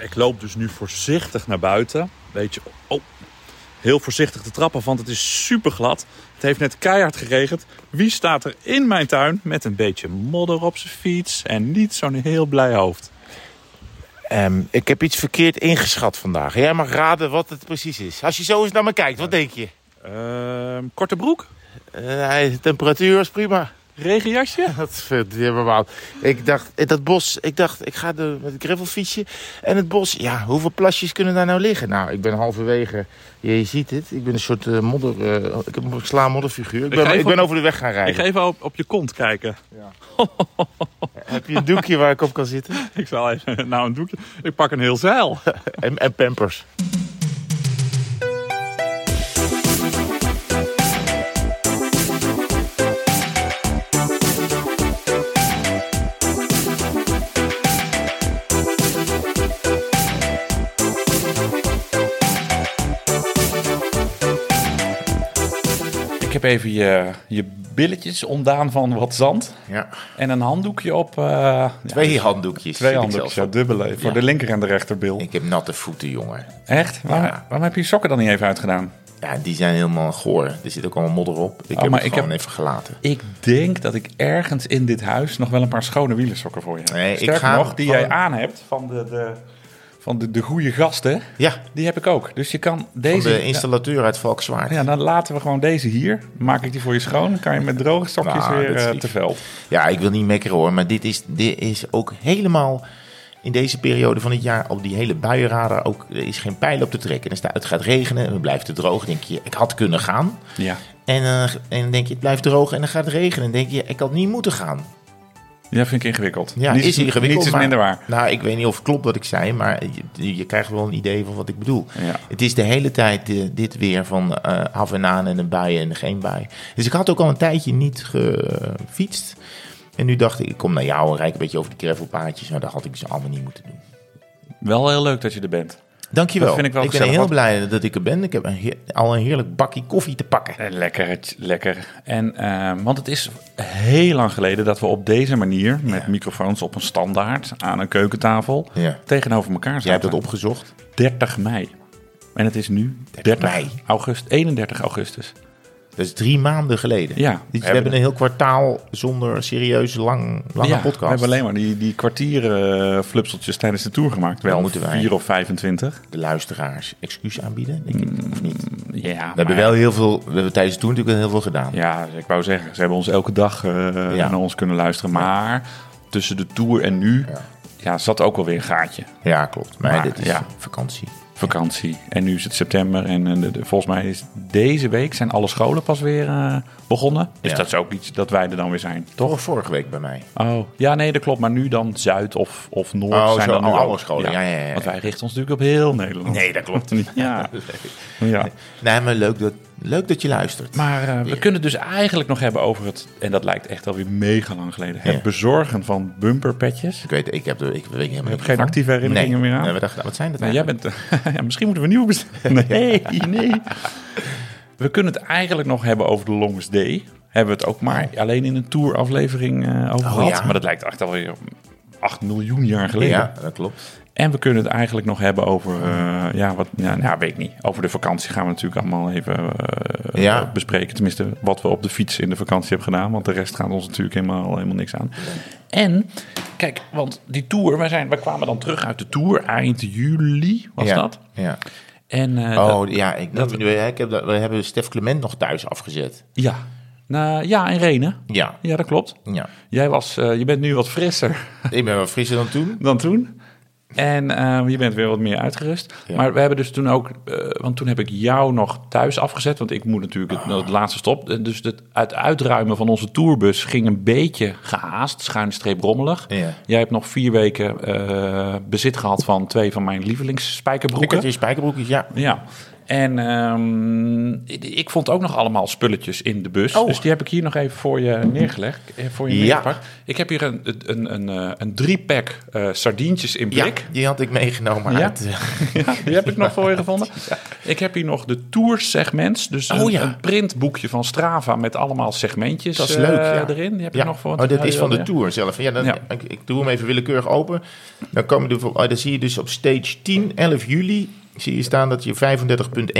Ik loop dus nu voorzichtig naar buiten. Beetje, oh, heel voorzichtig te trappen, want het is super glad. Het heeft net keihard geregend. Wie staat er in mijn tuin met een beetje modder op zijn fiets en niet zo'n heel blij hoofd? Ehm, ik heb iets verkeerd ingeschat vandaag. Jij mag raden wat het precies is. Als je zo eens naar me kijkt, wat denk je? Ehm, korte broek? Eh, de temperatuur was prima. Regenjasje? Dat verdimme man. Ik dacht, in dat bos, ik dacht, ik ga de, met het gravelfietsje. En het bos, ja, hoeveel plasjes kunnen daar nou liggen? Nou, ik ben halverwege, je, ziet het, ik ben een soort eh, modder, eh, ik heb een sla modderfiguur. Ik ben, ik over de weg gaan Ik rijden. ga even op, op je kont kijken. Heb je een doekje waar ik op kan zitten? Ik zal even, nou een doekje. Ik pak een heel zeil. En, en pampers. Heb even je, je billetjes ontdaan van wat zand. Ja, En een handdoekje op. eh, ja, twee handdoekjes. twee handdoekjes, ja, dubbele. Voor Ja. de linker en de rechterbil. Ik heb natte voeten, jongen. Echt? Waarom, heb je je sokken dan niet even uitgedaan? Ja, die zijn helemaal goor. Er zit ook allemaal modder op. Ik Oh, heb maar het ik gewoon heb- even gelaten. Ik denk dat ik ergens in dit huis nog wel een paar schone wielersokken voor je heb. Nee, ik ga nog, die gewoon- jij aan hebt van de, de, van de, de goede gasten, Ja, die heb ik ook. Dus je kan van deze... de installateur uit Valkenswaard. ja, dan laten we gewoon deze hier. Maak ik die voor je schoon. Dan kan je met droge stokjes Nou, weer lief. te veld. Ja, ik wil niet mekkeren hoor, maar dit is, dit is ook helemaal in deze periode van het jaar op die hele buienradar ook er is geen pijl op te trekken. Dus het gaat regenen en het blijft te droog. denk je, ik had kunnen gaan. Ja. En, eh, en dan denk je, het blijft droog en dan gaat het regenen. En dan denk je, ik had niet moeten gaan. Ja, vind ik ingewikkeld. Ja, Niets is ingewikkeld. Niets is maar- minder waar. Nou, ik weet niet of het klopt wat ik zei, maar je, je krijgt wel een idee van wat ik bedoel. Ja. Het is de hele tijd dit weer van eh, af en aan en een bui en geen bui. Dus ik had ook al een tijdje niet gefietst. En nu dacht ik, ik kom naar jou en rijd een beetje over die gravelpaadjes. Maar dat had ik ze allemaal niet moeten doen. Wel heel leuk dat je er bent. Dankjewel. Dat vind ik wel ben gezellig, heel blij dat ik er ben. Ik heb een al een heerlijk bakje koffie te pakken. Eh, Lekker, lekker. En, eh, want het is heel lang geleden dat we op deze manier, met Ja. microfoons op een standaard, aan een keukentafel, Ja. tegenover elkaar zaten. Jij hebt dat opgezocht. 30 mei. En het is nu 30, mei. augustus, 31 augustus. Dat is drie maanden geleden. Ja, Dus we we, hebben- hebben een heel kwartaal zonder serieus lang, lange ja, podcast. we hebben alleen maar die, die kwartieren eh, flupseltjes tijdens de tour gemaakt. Wel moeten wij. 4 of 25. de luisteraars excuus aanbieden, denk ik, of niet? Ja, We hebben wel heel veel, we hebben tijdens de tour natuurlijk wel heel veel gedaan. Ja, ik wou zeggen, ze hebben ons elke dag eh, naar ons kunnen luisteren. Maar tussen de tour en nu Ja. ja. zat ook wel weer een gaatje. Ja, klopt. Maar, Maar, dit is ja. vakantie. Vakantie. En nu is het september en eh, de- de- volgens mij is deze week zijn alle scholen pas weer eh, begonnen. Dus Ja. dat is ook iets dat wij er dan weer zijn. Toch vorige week bij mij. Oh, ja, nee, dat klopt. Maar nu dan Zuid of, of Noord Oh, zijn dan ook. alle scholen. Ja, ja, ja. Want wij richten ons natuurlijk op heel Nederland. Nee, dat klopt. ja. ja. Nee, maar leuk dat, leuk dat je luistert. Maar eh, we kunnen het dus eigenlijk nog hebben over het, en dat lijkt echt alweer mega lang geleden, het Ja. bezorgen van bumperpetjes. Ik weet, ik heb er, ik weet hebt niet geen van. actieve herinneringen nee. meer aan? Nee, we dachten, wat zijn dat Nou, jij bent, ja, misschien moeten we een nieuwe bestellen. Nee, nee. We kunnen het eigenlijk nog hebben over de Longest Day. Hebben we het ook maar alleen in een touraflevering eh over Oh, gehad. ja. Maar dat lijkt echt alweer 8 miljoen jaar geleden. Ja, dat klopt. En we kunnen het eigenlijk nog hebben over, eh, ja, wat, ja, nou, weet ik niet. Over de vakantie gaan we natuurlijk allemaal even eh, Ja. bespreken. Tenminste, wat we op de fiets in de vakantie hebben gedaan. Want de rest gaat ons natuurlijk helemaal, helemaal niks aan. En, kijk, want die tour, wij, zijn, wij kwamen dan terug uit de tour eind juli, was ja. dat? Ja. En, eh, Oh, dat- ja. Ik, dat- dat, ik heb, we hebben Stef Clement nog thuis afgezet. ja. Nou, ja, in Renen. Ja. Ja, dat klopt. Ja. Jij was, je bent nu wat frisser Ik ben wel frisser dan toen. dan toen. En eh, je bent weer wat meer uitgerust. Ja. Maar we hebben dus toen ook... eh, want toen heb ik jou nog thuis afgezet. Want ik moet natuurlijk het, het laatste stop. Eh, Dus het, het uitruimen van onze tourbus ging een beetje gehaast. Schuine streep rommelig. Ja. Jij hebt nog vier weken bezit gehad van twee van mijn Ik lievelingsspijkerbroeken. had weer spijkerbroekjes, ja. Ja. En ehm, ik vond ook nog allemaal spulletjes in de bus. Oh. Dus die heb ik hier nog even voor je neergelegd. eh, Voor je Ja. Ik heb hier een, een, een, eh, een drie-pack eh, sardientjes in Ja, blik. die had ik meegenomen Ja? uit... eh, Ja, die heb ik nog voor je gevonden. Ik heb hier nog de Tour segments. Dus een, Oh ja. een printboekje van Strava met allemaal segmentjes Dat is eh, leuk, ja. erin. Die heb ja. ik nog voor. Oh, dit is van de Ja. Tour zelf. Ja, dan, Ja. Ik, ik doe hem even willekeurig open. Dan, komen er, oh, dan zie je dus op stage 10, 11 juli... zie je staan dat je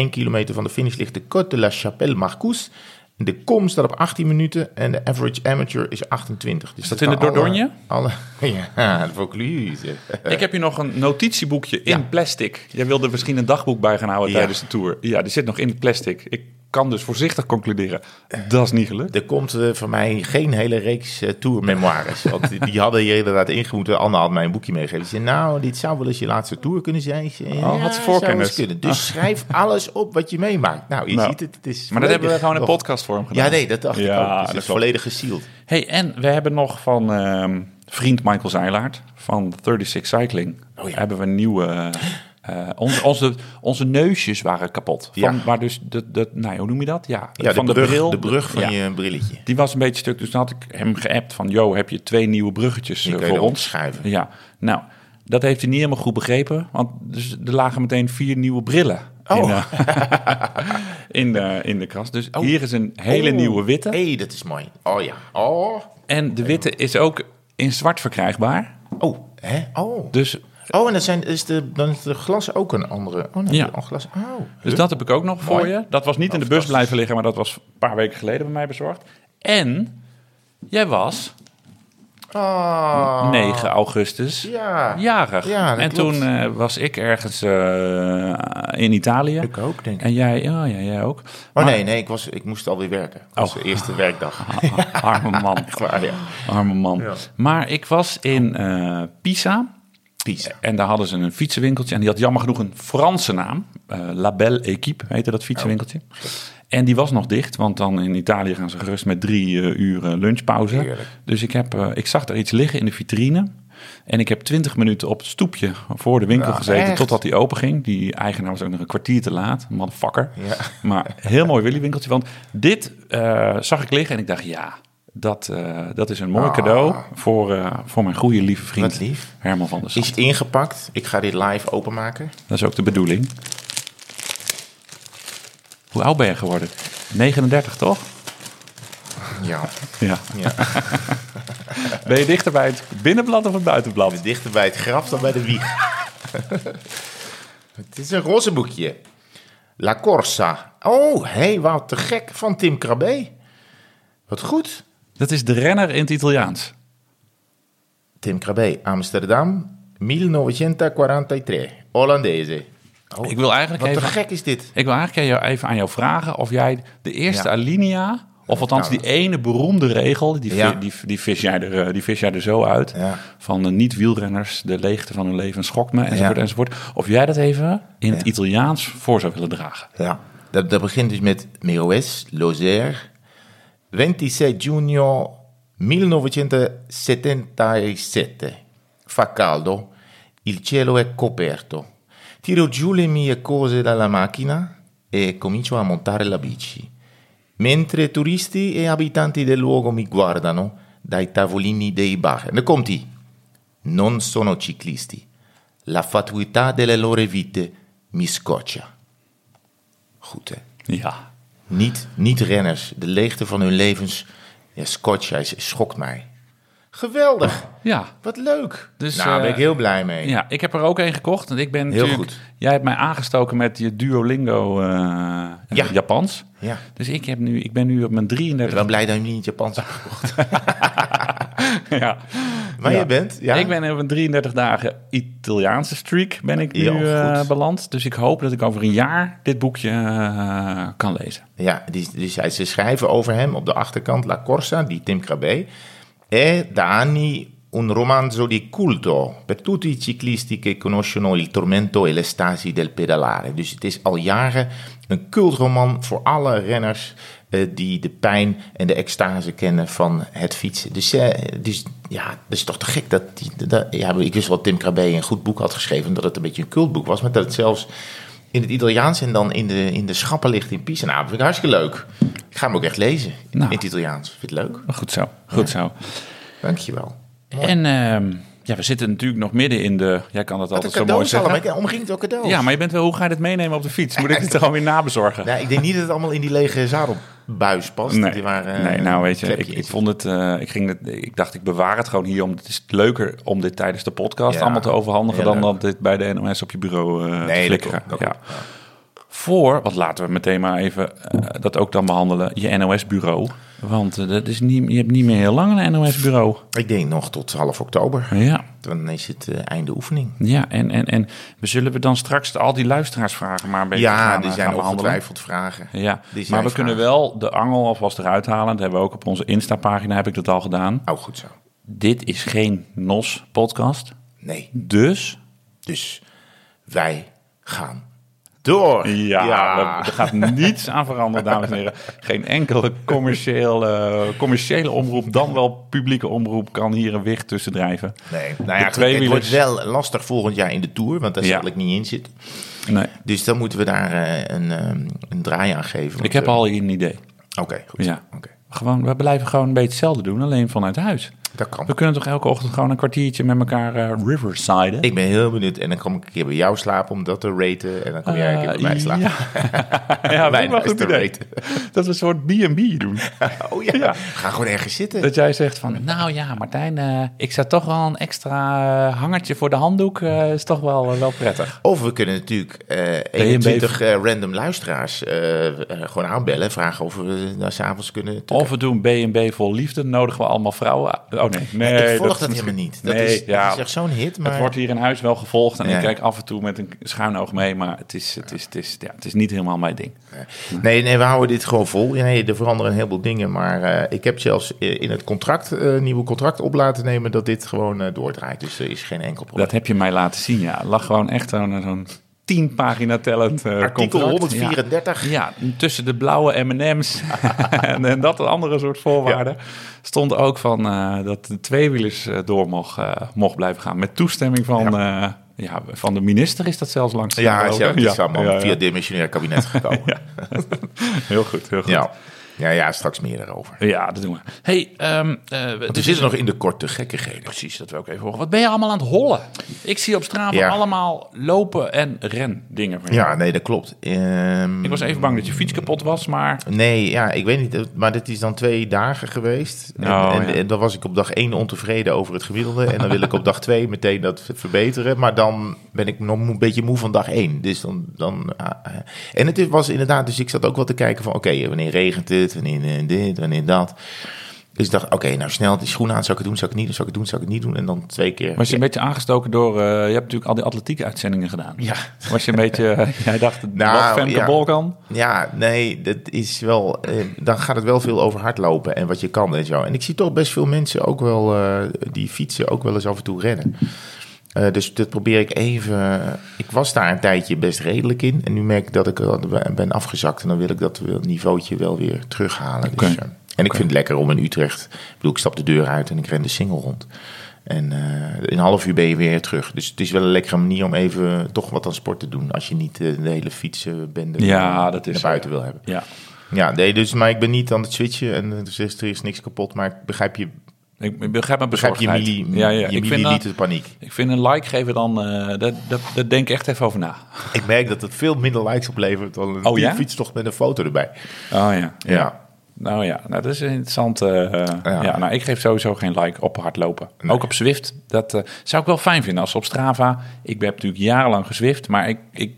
35,1 kilometer van de finish ligt... de Côte de la Chapelle-Marcous. De kom staat op 18 minuten en de average amateur is 28. Dus Is dat in de alle- Dordogne? Alle, ja, de Vaucluse. Ik heb hier nog een notitieboekje in Ja. plastic. Jij wilde misschien een dagboek bij gaan houden Ja. tijdens de tour. Ja, die zit nog in het plastic. Ik kan dus voorzichtig concluderen. Dat is niet gelukt. Er komt eh, van mij geen hele reeks uh, tourmemoires. Want die- die hadden hier inderdaad ingemoeten. Anne had mij een boekje meegegeven. Ze zei, nou, dit zou wel eens je laatste tour kunnen zijn. Zei, Oh, had voorkennis. kunnen. Dus schrijf alles op wat je meemaakt. Nou, je Nou, ziet het. het is Maar dat hebben we gewoon in nog- podcastvorm gedaan. Ja, nee, dat dacht Ja, ik ook. Dus dat het is volledig gesealed. Hey, en we hebben nog van ehm, vriend Michael Zeilaert van 36 Cycling. Oh ja. Hebben we een nieuwe... eh, onze, onze, onze neusjes waren kapot. Van, Ja. Waar dus de, de, nou, hoe noem je dat? Ja, Ja, van de, brug, bril. de brug van Ja. je brilletje. Die was een beetje stuk, dus toen had ik hem geappt van... Yo, heb je twee nieuwe bruggetjes eh, voor ons? schuiven. Ja, nou, dat heeft hij niet helemaal goed begrepen. Want dus, er lagen meteen vier nieuwe brillen Oh. in, eh, in, de, in de kast. Dus hier is een hele Oh. nieuwe witte. Hé, hey, dat is mooi. Oh ja. Oh. En de witte is ook in zwart verkrijgbaar. Oh, hè? Oh. Dus, Oh, en dan, zijn, is de, dan is de glas ook een andere. Oh, nee, Ja. een glas. Oh. dus dat heb ik ook nog voor je. Dat was niet in de bus blijven liggen, maar dat was een paar weken geleden bij mij bezorgd. En jij was Ah. 9 augustus Ja. jarig. Ja, dat en klopt. toen eh, was ik ergens eh, in Italië. Ik ook, denk ik. En jij, oh ja, jij ook. Oh Maar- nee, nee, ik, was, ik moest alweer werken. Dat was Oh. de eerste werkdag. Arme man. Waar, ja. Arme man. Maar ik was in eh, Pisa. Pisa. En daar hadden ze een fietsenwinkeltje. En die had jammer genoeg een Franse naam. La Belle Équipe heette dat fietsenwinkeltje. En die was nog dicht. Want dan in Italië gaan ze gerust met drie eh, uur lunchpauze. Heerlijk. Dus ik, heb, eh, ik zag er iets liggen in de vitrine. En ik heb twintig minuten op het stoepje voor de winkel Ja, gezeten. echt? Totdat die open ging. Die eigenaar was ook nog een kwartier te laat. Motherfucker. Ja. Maar heel mooi Willy winkeltje. Want dit zag ik liggen en ik dacht, ja, dat, eh, dat is een mooi Ah. cadeau voor, eh, voor mijn goede lieve vriend Wat lief. Herman van der Sand. Is het ingepakt? Ik ga dit live openmaken. Dat is ook de bedoeling. Hoe oud ben je geworden? 39, toch? Ja. Ja. ja. Ben je dichter bij het binnenblad of het buitenblad? Dichter bij het graf dan bij de wieg. het is een roze boekje. La Corsa. Oh, hé, hey, wat te gek. Van Tim Krabbe. Wat goed. Dat is de renner in het Italiaans. Tim Krabbe, Amsterdam, 1943. Hollandese. Oh, Ik wil eigenlijk wat te even, gek is dit. ik wil eigenlijk jou- even aan jou vragen of jij de eerste Ja. alinea, of althans Nou. die ene beroemde regel, die, Ja. die, die, vis jij er, eh, die vis jij er zo uit, Ja. van de niet-wielrenners, de leegte van hun leven schokt me, enzovoort, enzovoort. Of jij dat even in het. Italiaans voor zou willen dragen. Ja, dat, dat begint dus met Meroes, Lozère. 26 giugno 1977. Fa caldo, il cielo è coperto. Tiro giù le mie cose dalla macchina e comincio a montare la bici. Mentre turisti e abitanti del luogo mi guardano dai tavolini dei bar. Komt hij. Non sono ciclisti. La fatuità delle loro vite mi scoccia. Goed, hè? Ja, Niet, niet renners. De leegte van hun levens. Ja, Scotch, hij schokt mij. Geweldig. ja. Wat leuk. Dus, nou, daar ben ik eh, heel blij mee. Ja, ik heb er ook een gekocht. En ik ben Heel goed. Jij hebt mij aangestoken met je Duolingo eh, Ja. Japans. Ja. Dus ik, heb nu, ik ben nu op mijn Ik ben 33. blij dat je niet Japans hebt gekocht. ja. Maar Ja. je bent, ja. Ik ben op een 33 dagen Italiaanse streak ben ik nu goed. beland. Dus ik hoop dat ik over een jaar dit boekje eh, kan lezen. Ja, die, hij- ze schrijven over hem op de achterkant La Corsa di Tim Krabbe. È da anni un romanzo di culto per tutti i ciclisti che conoscono il tormento e l'estasi del pedalare. Dus het is al jaren een cultroman voor alle renners die de pijn en de extase kennen van het fietsen. Dus, eh, dus ja, dat is toch te gek dat, die, dat ja, ik wist wel dat Tim Krabbe een goed boek had geschreven, dat het een beetje een cultboek was, maar dat het zelfs in het Italiaans en dan in de, in de schappenlicht in Pisa. Nou, dat vind ik hartstikke leuk. Ik ga hem ook echt lezen Nou. in het Italiaans. Vind je het leuk? Goed zo, goed zo. Dankjewel. En ehm, ja, we zitten natuurlijk nog midden in de... Jij kan dat altijd zo mooi zeggen. allemaal. Omging het ook cadeaus. Ja, maar je bent wel... Hoe ga je dit meenemen op de fiets? Moet ik het er gewoon weer nabezorgen? Ja, ik denk niet dat het allemaal in die lege zadelbuis past. Nee, Die waren, nee, nou weet je, ik, ik vond het, eh, ik ging het, ik dacht ik bewaar het gewoon hier, om het is leuker om dit tijdens de podcast Ja, allemaal te overhandigen dan leuk. dat dit bij de NOS op je bureau te Nee, dat flikkeren. dat ja. Voor, wat laten we meteen maar even eh, dat ook dan behandelen, je NOS-bureau. Want eh, dat is niet, je hebt niet meer heel lang een NOS-bureau. Ik denk nog tot half oktober. Ja, Dan is het eh, einde oefening. ja en, en, en we zullen we dan straks al die luisteraarsvragen maar een beetje Ja, gaan, er eh, zijn gaan behandelen. ongetwijfeld vragen. Ja, Die maar we vragen. kunnen wel de angel alvast eruit halen. Dat hebben we ook op onze Insta-pagina, heb ik dat al gedaan. Oh, goed zo. Dit is geen NOS-podcast. Nee. Dus, Dus wij gaan door. ja, er gaat niets aan veranderen, dames en heren. Geen enkele commerciële, commerciële omroep, dan wel publieke omroep, kan hier een wicht tussen drijven. Nee, nou ja, het wordt wel lastig volgend jaar in de Tour, want daar Ja. zal ik niet in zitten. Nee, Dus dan moeten we daar eh, een, ehm, een draai aan geven. ik heb eh, al een idee. Oké, goed. Ja. Oké. Gewoon, we blijven gewoon een beetje hetzelfde doen, alleen vanuit huis. Dat kan. We kunnen toch elke ochtend gewoon een kwartiertje met elkaar eh riversiden? Ik ben heel benieuwd. En dan kom ik een keer bij jou slapen om dat te raten. En dan kom jij een keer bij mij slapen. Ja, ja dat is goed te idee. raten. Dat we een soort B&B doen. Oh ja. Ja. Ga gewoon ergens zitten. Dat jij zegt van, nou ja, Martijn, eh, ik zou toch wel een extra eh, hangertje voor de handdoek, eh, is toch wel, eh, wel prettig. Of we kunnen natuurlijk eh 21 eh, random luisteraars eh, eh, gewoon aanbellen. Vragen of we daar s'avonds kunnen... tukken. Of we doen B&B vol liefde, nodigen we allemaal vrouwen. Aan. Oh nee, nee. ik volg dat, helemaal niet. Dat, Nee, is, ja. dat is echt zo'n hit. Maar... Het wordt hier in huis wel gevolgd en Ja. ik kijk af en toe met een schuin oog mee, maar het is, het is, het is, ja, het is niet helemaal mijn ding. Nee, nee, we houden dit gewoon vol. Ja, nee, er veranderen een heleboel dingen. Maar eh, ik heb zelfs in het contract, eh nieuwe contract op laten nemen... dat dit gewoon eh, doordraait. Dus er is geen enkel probleem. Dat heb je mij laten zien, ja. Lag gewoon echt zo'n zo'n tien pagina tellend eh, Artikel contract. 134. Ja, tussen de blauwe M&M's en, en dat een andere soort voorwaarden stond ook van eh, dat de tweewielers eh, door mocht, mocht blijven gaan. Met toestemming van, ja. ja, van de minister is dat zelfs langs. Ja, is allemaal via het dimensionair kabinet gekomen. Heel goed, heel goed. Ja. Ja, straks meer daarover. Ja, dat doen we. hey, eh, Want we zitten nog in de korte gekkigheden. Precies, dat wil ik even horen. Wat ben je allemaal aan het hollen? Ik zie op Strava Ja. allemaal lopen en ren dingen. Ja, nee, dat klopt. Ehm, Ik was even bang dat je fiets kapot was, maar Nee, ja, ik weet niet. Maar dit is dan twee dagen geweest. En, Oh, en, ja. en dan was ik op dag één ontevreden over het gemiddelde. En dan wil ik op dag twee meteen dat verbeteren. Maar dan ben ik nog een beetje moe van dag één. Dus dan... dan ah, ah. en het was inderdaad... Dus ik zat ook wel te kijken van... Oké, wanneer regent het? Wanneer eh, dit? Wanneer dat? Dus ik dacht, oké, nou snel die schoenen aan. Zou ik het doen? Zou ik het niet doen? Zou ik het doen? Zou ik het niet doen? En dan twee keer... was je een beetje aangestoken door... eh, je hebt natuurlijk al die atletiek uitzendingen gedaan. Ja. Was je een beetje... eh, jij dacht, Nou, wat Femke ja. Bol kan? Ja, nee, dat is wel. dan gaat het wel veel over hardlopen en wat je kan en zo. En ik zie toch best veel mensen ook wel die fietsen ook wel eens af en toe rennen. Eh, dus dat probeer ik even. Ik was daar een tijdje best redelijk in. En nu merk ik dat ik ben afgezakt. En dan wil ik dat niveautje wel weer terughalen. Dus, eh, en ik vind het lekker om in Utrecht. Ik bedoel, ik stap de deur uit en ik ren de single rond. En eh, in een half uur ben je weer terug. Dus het is wel een lekkere manier om even toch wat aan sport te doen. Als je niet eh, de hele fietsenbende Ja, dat is naar buiten wil hebben. Ja. Ja, nee, dus, maar ik ben niet aan het switchen en is, er is niks kapot. Maar ik begrijp je, Ik begrijp mijn begrijp je, bezorgdheid. ja, ja. je Ik, vind, paniek. ik vind een like geven dan... eh dat, dat, dat denk ik echt even over na. Ik merk dat het veel minder likes oplevert dan een Oh, ja? fietstocht met een foto erbij. Oh ja. Ja. Nou ja, nou, dat is interessant. eh, ja. nou, ik geef sowieso geen like op hardlopen. Ook op Zwift. Dat eh, zou ik wel fijn vinden als op Strava. Ik heb natuurlijk jarenlang gezwift, maar ik, ik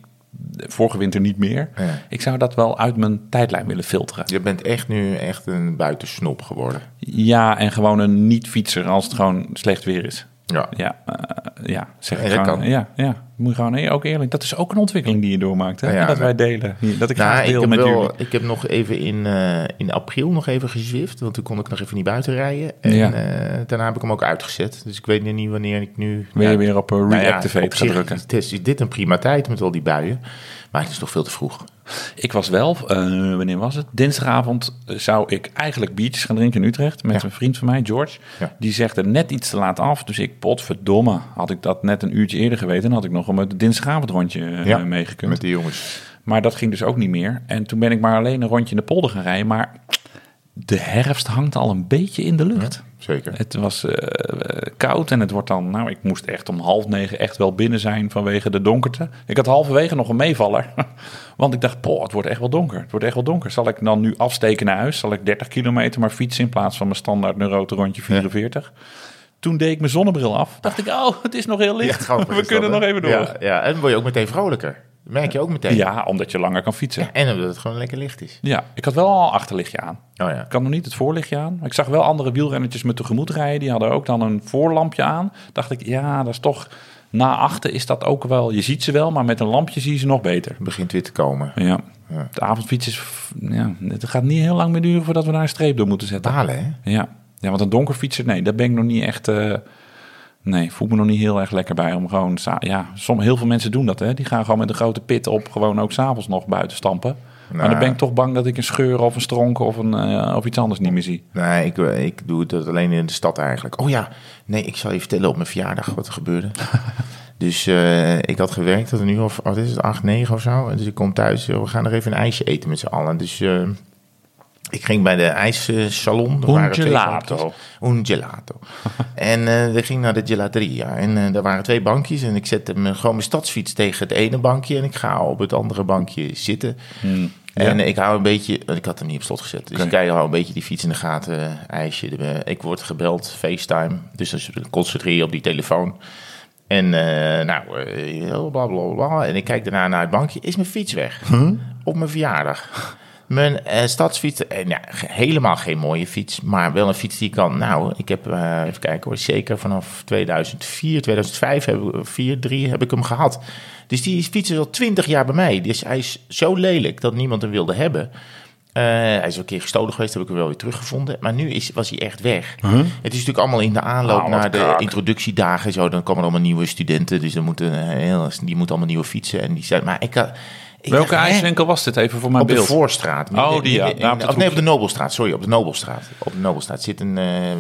vorige winter niet meer. Ja. Ik zou dat wel uit mijn tijdlijn willen filteren. Je bent echt nu echt een buitensnop geworden. Ja, en gewoon een niet-fietser als het gewoon slecht weer is. Ja. Ja, eh, ja zeg Ja, ik dat gewoon. kan. Ja, ja, moet je gewoon ook eerlijk. Dat is ook een ontwikkeling die je doormaakt. Hè? Ja, dat ja. wij delen. Dat ik graag Nou, ik deel met wel, jullie. ik heb nog even in, eh, in april nog even gezwift. Want toen kon ik nog even niet buiten rijden. En Ja. eh, daarna heb ik hem ook uitgezet. Dus ik weet nu niet wanneer ik nu... Ja, weer op nou ja, reactivate gaan zich drukken? is- Is dit een prima tijd met al die buien. Maar het is nog veel te vroeg. Ik was wel, eh, wanneer was het? Dinsdagavond eh, zou ik eigenlijk biertjes gaan drinken in Utrecht met Ja. een vriend van mij, George. Ja. Die zegt er net iets te laat af. Dus ik, potverdomme, had ik dat net een uurtje eerder geweten, had ik nog om het dinsdagavondrondje eh, Ja, meegekund. Met de jongens. Maar dat ging dus ook niet meer. En toen ben ik maar alleen een rondje in de polder gaan rijden. Maar de herfst hangt al een beetje in de lucht. Zeker. Het was eh, eh, koud en het wordt dan... Nou, ik moest echt om half negen echt wel binnen zijn vanwege de donkerte. Ik had halverwege nog een meevaller. Want ik dacht, poh, het wordt echt wel donker. Het wordt echt wel donker. Zal ik dan nu afsteken naar huis? Zal ik 30 kilometer maar fietsen in plaats van mijn standaard neurote rondje 44? Toen deed ik mijn zonnebril af. Dacht ik, oh, het is nog heel licht. We dat, kunnen nog even door. Ja, ja, en dan word je ook meteen vrolijker. Dat merk je ook meteen. Ja, omdat je langer kan fietsen. En omdat het gewoon lekker licht is. Ja, ik had wel al een achterlichtje aan. Oh ja. Ik had nog niet het voorlichtje aan. Ik zag wel andere wielrennetjes me tegemoet rijden. Die hadden ook dan een voorlampje aan. Dacht ik, ja, dat is toch... Na achter is dat ook wel... Je ziet ze wel, maar met een lampje zie je ze nog beter. Het begint weer te komen. Ja. De avondfiets is... Ja, het gaat niet heel lang meer duren voordat we daar een streep door moeten zetten. Balen, hè? Ja. ja, want een donkerfietser, nee, daar ben ik nog niet echt... eh, nee, voel me nog niet heel erg lekker bij om gewoon... Ja, som, heel veel mensen doen dat, hè. Die gaan gewoon met een grote pit op gewoon ook s'avonds nog buiten stampen. maar Nou. dan ben ik toch bang dat ik een scheur of een stronk of, een, eh, of iets anders niet meer zie. Nee, ik, eh, ik doe het alleen in de stad eigenlijk. Oh ja, nee, ik zal je vertellen op mijn verjaardag wat er gebeurde. dus eh, ik had gewerkt tot een uur of, wat is het, acht, negen of zo. Dus ik kom thuis, we gaan nog even een ijsje eten met z'n allen. Dus ik ging bij de ijssalon. Un gelato. Un gelato. en eh we ging naar de gelateria. En eh daar waren twee bankjes. En ik zette me, gewoon mijn stadsfiets tegen het ene bankje. En ik ga op het andere bankje zitten. En ik hou een beetje, ik had hem niet op slot gezet. Dus ik kijk, hou een beetje die fiets in de gaten, eh, ijsje. De- ik word gebeld, FaceTime. Dus je concentreer je op die telefoon. En eh, nou, eh, bla bla bla. En ik kijk daarna naar het bankje. Is mijn fiets weg? Op mijn verjaardag. Mijn eh, stadsfiets, eh, ja, ge- helemaal geen mooie fiets, maar wel een fiets die kan. Nou, ik heb, eh, even kijken hoor, zeker vanaf 2004, 2005, heb, ik- 4, 3 heb ik hem gehad. Dus die fiets is al 20 jaar bij mij. Dus hij is zo lelijk dat niemand hem wilde hebben. Eh, hij is een keer gestolen geweest, heb ik hem wel weer teruggevonden. Maar nu is, was hij echt weg. Het is natuurlijk allemaal in de aanloop wat naar de introductiedagen. Zo, dan komen er allemaal nieuwe studenten, dus dan moeten, die moeten allemaal nieuwe fietsen. En die zijn, maar ik, had- Welke dacht, ijswinkel was dit even voor mijn Op de beeld? Voorstraat. Oh, die, ja. In- of nee, op de. Nobelstraat. Sorry, op de Nobelstraat. Op de Nobelstraat zit een, eh,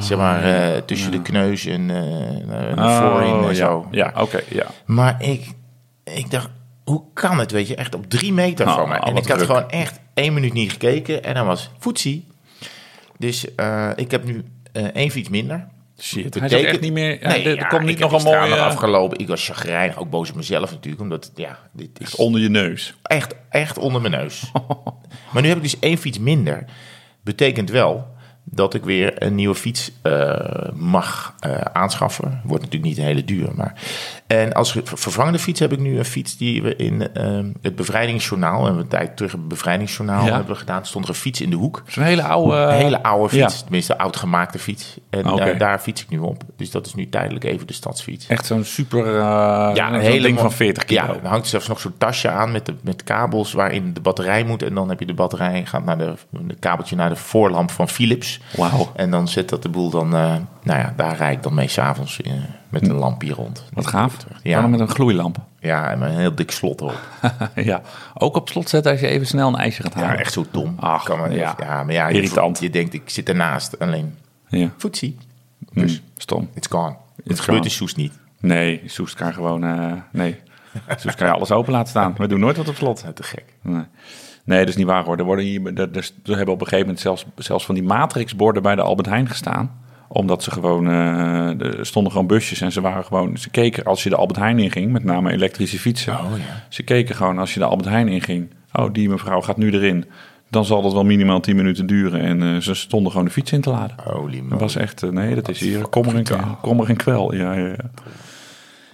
zeg maar, eh, tussen de kneus en, eh en Oh, voorin en ja. zo. Ja, oké, ja. Maar ik, ik dacht, hoe kan het, weet je? Echt op drie meter Oh, van mij. En ik had druk. gewoon echt één minuut niet gekeken en dan was voetsie. Dus eh, ik heb nu eh, één fiets minder. Shit, hij is echt niet meer... ja, er, er ja, komt niet nog een mooie... afgelopen. Ik was chagrijnig, ook boos op mezelf natuurlijk. Omdat, ja, dit is Onder je neus. echt, echt onder mijn neus. maar nu heb ik dus één fiets minder. Betekent wel dat ik weer een nieuwe fiets eh, mag eh, aanschaffen. Wordt natuurlijk niet een hele duur. Maar... En als ver- vervangende fiets heb ik nu een fiets die we in eh, het bevrijdingsjournaal... en we een tijd terug het bevrijdingsjournaal Ja. hebben gedaan. stond er een fiets in de hoek. Zo'n hele oude... Een hele oude fiets, ja. tenminste oud gemaakte fiets. En Oké. daar, daar fiets ik nu op. Dus dat is nu tijdelijk even de stadsfiets. Echt zo'n super... eh Ja, een hele ding van 40 kilo. Ja, er hangt zelfs nog zo'n tasje aan met, de, met kabels waarin de batterij moet. En dan heb je de batterij, gaat naar de, de kabeltje naar de voorlamp van Philips. Wauw. En dan zet dat de boel dan, eh, nou ja, daar rijd ik dan mee s'avonds uh, met een lampje rond. Wat gaaf. Ja. Dan met een gloeilamp. Ja, en met een heel dik slot erop. ja. Ook op slot zetten als je even snel een ijsje gaat halen. Ja, echt zo dom. Ach, kan maar ja. ja. maar ja, Irritant. Je, je denkt, ik zit ernaast. Alleen, Ja. voetzie. Dus stom. it's gone. Het gebeurt in Soes niet. Nee, Soest kan gewoon... eh, nee. Soest kan je alles open laten staan. We doen nooit wat op slot. Ja, te gek. Nee. Nee, dat is niet waar hoor. Er, worden hier, er, er, er hebben op een gegeven moment zelfs, zelfs van die matrixborden bij de Albert Heijn gestaan. Omdat ze gewoon, eh, er stonden gewoon busjes en ze waren gewoon, ze keken als je de Albert Heijn inging, met name elektrische fietsen. Oh, ja. Ze keken gewoon als je de Albert Heijn inging, oh die mevrouw gaat nu erin. Dan zal dat wel minimaal 10 minuten duren. En eh, ze stonden gewoon de fiets in te laden. Holy Dat was echt, eh, nee, dat is hier kommer en, kommer en kwel. Ja, ja, ja.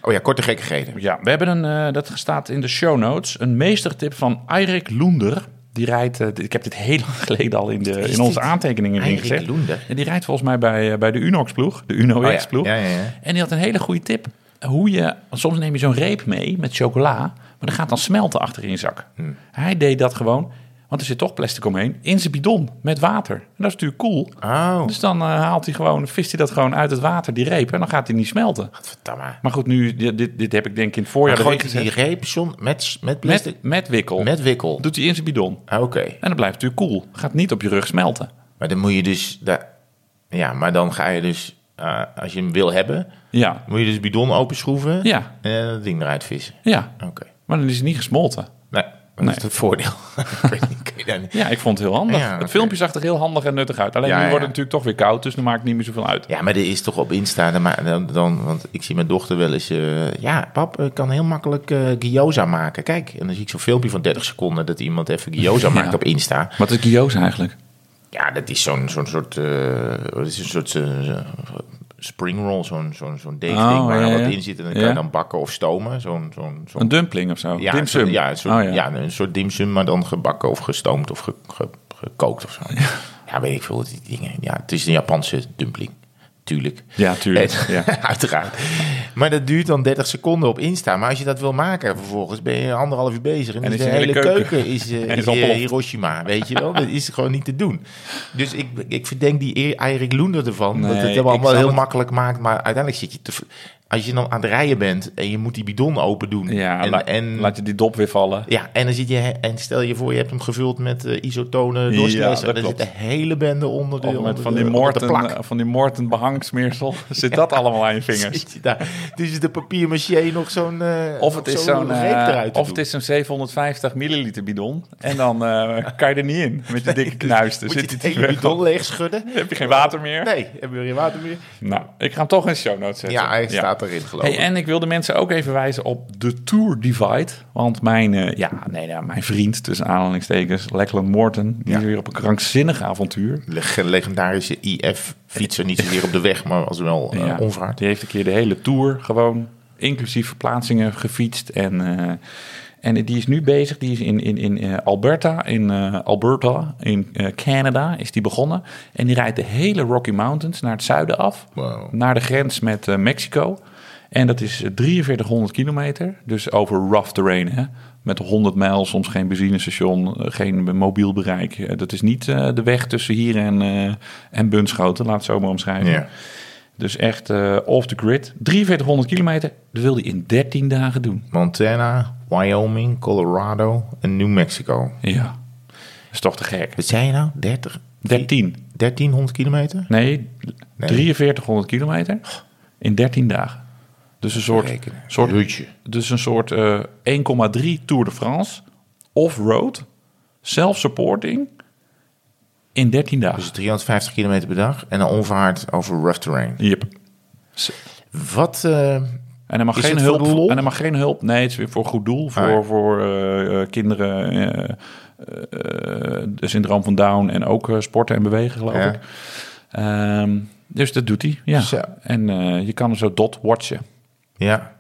Oh ja, korte gekkigheden. Ja, we hebben een, dat staat in de show notes, een meestertip van Eirik Loender. Die rijdt, eh, ik heb dit heel lang geleden al in, de, in onze aantekeningen ingezet. En die rijdt volgens mij bij, eh, bij de Unox-ploeg, de Uno Oh ja, X-ploeg. ja, ja, ja. En die had een hele goede tip. Hoe je, soms neem je zo'n reep mee met chocola, maar dan gaat dan smelten achter in je zak. Hmm. Hij deed dat gewoon, want er zit toch plastic omheen, in zijn bidon met water. En dat is natuurlijk cool. Oh, Dus dan eh, haalt hij gewoon, vist hij dat gewoon uit het water, die reep, en dan gaat hij niet smelten. verdamme. Maar goed, nu, dit, dit, heb ik denk ik in het voorjaar erin gooit hij die reep, John, met, met plastic? Met, met wikkel. Met wikkel. Doet hij in zijn bidon. Ah, Oké. En dan blijft natuurlijk koel. Gaat niet op je rug smelten. Maar dan moet je dus... Daar, ja, maar dan ga je dus eh, als je hem wil hebben, Ja, moet je dus bidon openschroeven ja, en dat ding eruit vissen. ja. Oké. Maar dan is het niet gesmolten. Dat Nee. is het voordeel. Ik weet niet, kun je daar niet- Ja, ik vond het heel handig. Ja. Het filmpje zag er heel handig en nuttig uit. Alleen Ja, nu wordt het natuurlijk toch weer koud, dus dan maakt het niet meer zoveel uit. Ja, maar er is toch op Insta, dan, dan, want ik zie mijn dochter wel eens... eh, ja, pap, ik kan heel makkelijk eh gyoza maken. Kijk, en dan zie ik zo'n filmpje van 30 seconden... dat iemand even gyoza maakt op Insta. Wat is gyoza eigenlijk? Ja, dat is zo'n zo'n soort... eh wat is een soort eh, spring roll, zo'n zo'n zo'n deegding Oh, waar ja, wat in zit. En dan kan je dan bakken of stomen. Zo'n zo'n zo'n Een dumpling of zo? ja, Dim een soort- ja, een soort, Oh, ja. ja. een soort dimsum, maar dan gebakken of gestoomd of ge- ge- gekookt of zo. Ja. weet ik veel, die dingen. Ja, het is een Japanse dumpling. Tuurlijk. Ja, tuurlijk. En- Ja. Uiteraard. Maar dat duurt dan 30 seconden op Insta. Maar als je dat wil maken, vervolgens ben je anderhalf uur bezig. En, En is is de de hele keuken, keuken is, ontploft. Hiroshima. Weet je wel? Dat is gewoon niet te doen. Dus ik, ik verdenk die Erik Loender ervan. Nee, dat het allemaal heel het- makkelijk maakt. Maar uiteindelijk zit je te... Als je dan aan het rijden bent en je moet die bidon open doen. Ja, en, la- en, laat je die dop weer vallen. ja, en dan zit je, en stel je voor, je hebt hem gevuld met eh, isotonen, en er zit de hele bende onder de, onder van de- die, onder de Morten, plak. eh, van die Morten behangsmeersel. Zit dat allemaal aan je vingers? Zit je daar. Dus is de papier maché nog zo'n eh, Of het is zo'n eh, of het is zo'n 750 milliliter bidon. En dan eh, kan je er niet in met die dikke knuis. Dan Moet je zit hele te bidon leeg schudden? Heb je geen water meer. Nee, heb je geen water meer? Nou, ik ga hem toch in de show notes zetten. Ja, hij staat erin. Hey, en ik wil de mensen ook even wijzen op de Tour Divide. Want mijn, eh, ja, nee, nou, mijn vriend, tussen aanhalingstekens, Lachlan Morton, die Ja. is weer op een krankzinnig avontuur. Leg- legendarische IF-fietser, niet zozeer op de weg, maar als wel Ja, onvaart. Die heeft een keer de hele Tour gewoon, inclusief verplaatsingen, gefietst. En, eh, en die is nu bezig, die is in, in, in Alberta, in Alberta, in Canada, is die begonnen. En die rijdt de hele Rocky Mountains naar het zuiden af. Wow. naar de grens met Mexico. En dat is eh, 4300 kilometer, dus over rough terrain. Hè? Met 100 mijl, soms geen benzinestation, eh, geen mobiel bereik. Eh, dat is niet eh, de weg tussen hier en, eh en Bunschoten, laat het zo maar omschrijven. Dus echt eh, off the grid. 4300 kilometer, dat wil hij in 13 dagen doen. Montana, Wyoming, Colorado en New Mexico. Ja, dat is toch te gek. Wat zei je nou? 30? 13. 1300 kilometer? Nee, Nee. 4300 kilometer in 13 dagen. Dus een soort, Rekenen. soort Hutje. Dus een soort eh 1,3 Tour de France, off-road, self-supporting in 13 dagen. Dus 350 kilometer per dag en een onvaart over rough terrain. Yep. Wat... eh, En hij mag Is geen voor hulp. En hij mag geen hulp. Nee, het is weer voor goed doel. Voor, Ah, ja. voor eh, eh, kinderen. eh, eh, de syndroom van Down en ook eh, sporten en bewegen, geloof Ja. ik. Ehm, dus dat doet hij. Ja. Zo. En eh, je kan hem zo dot watchen. Ja.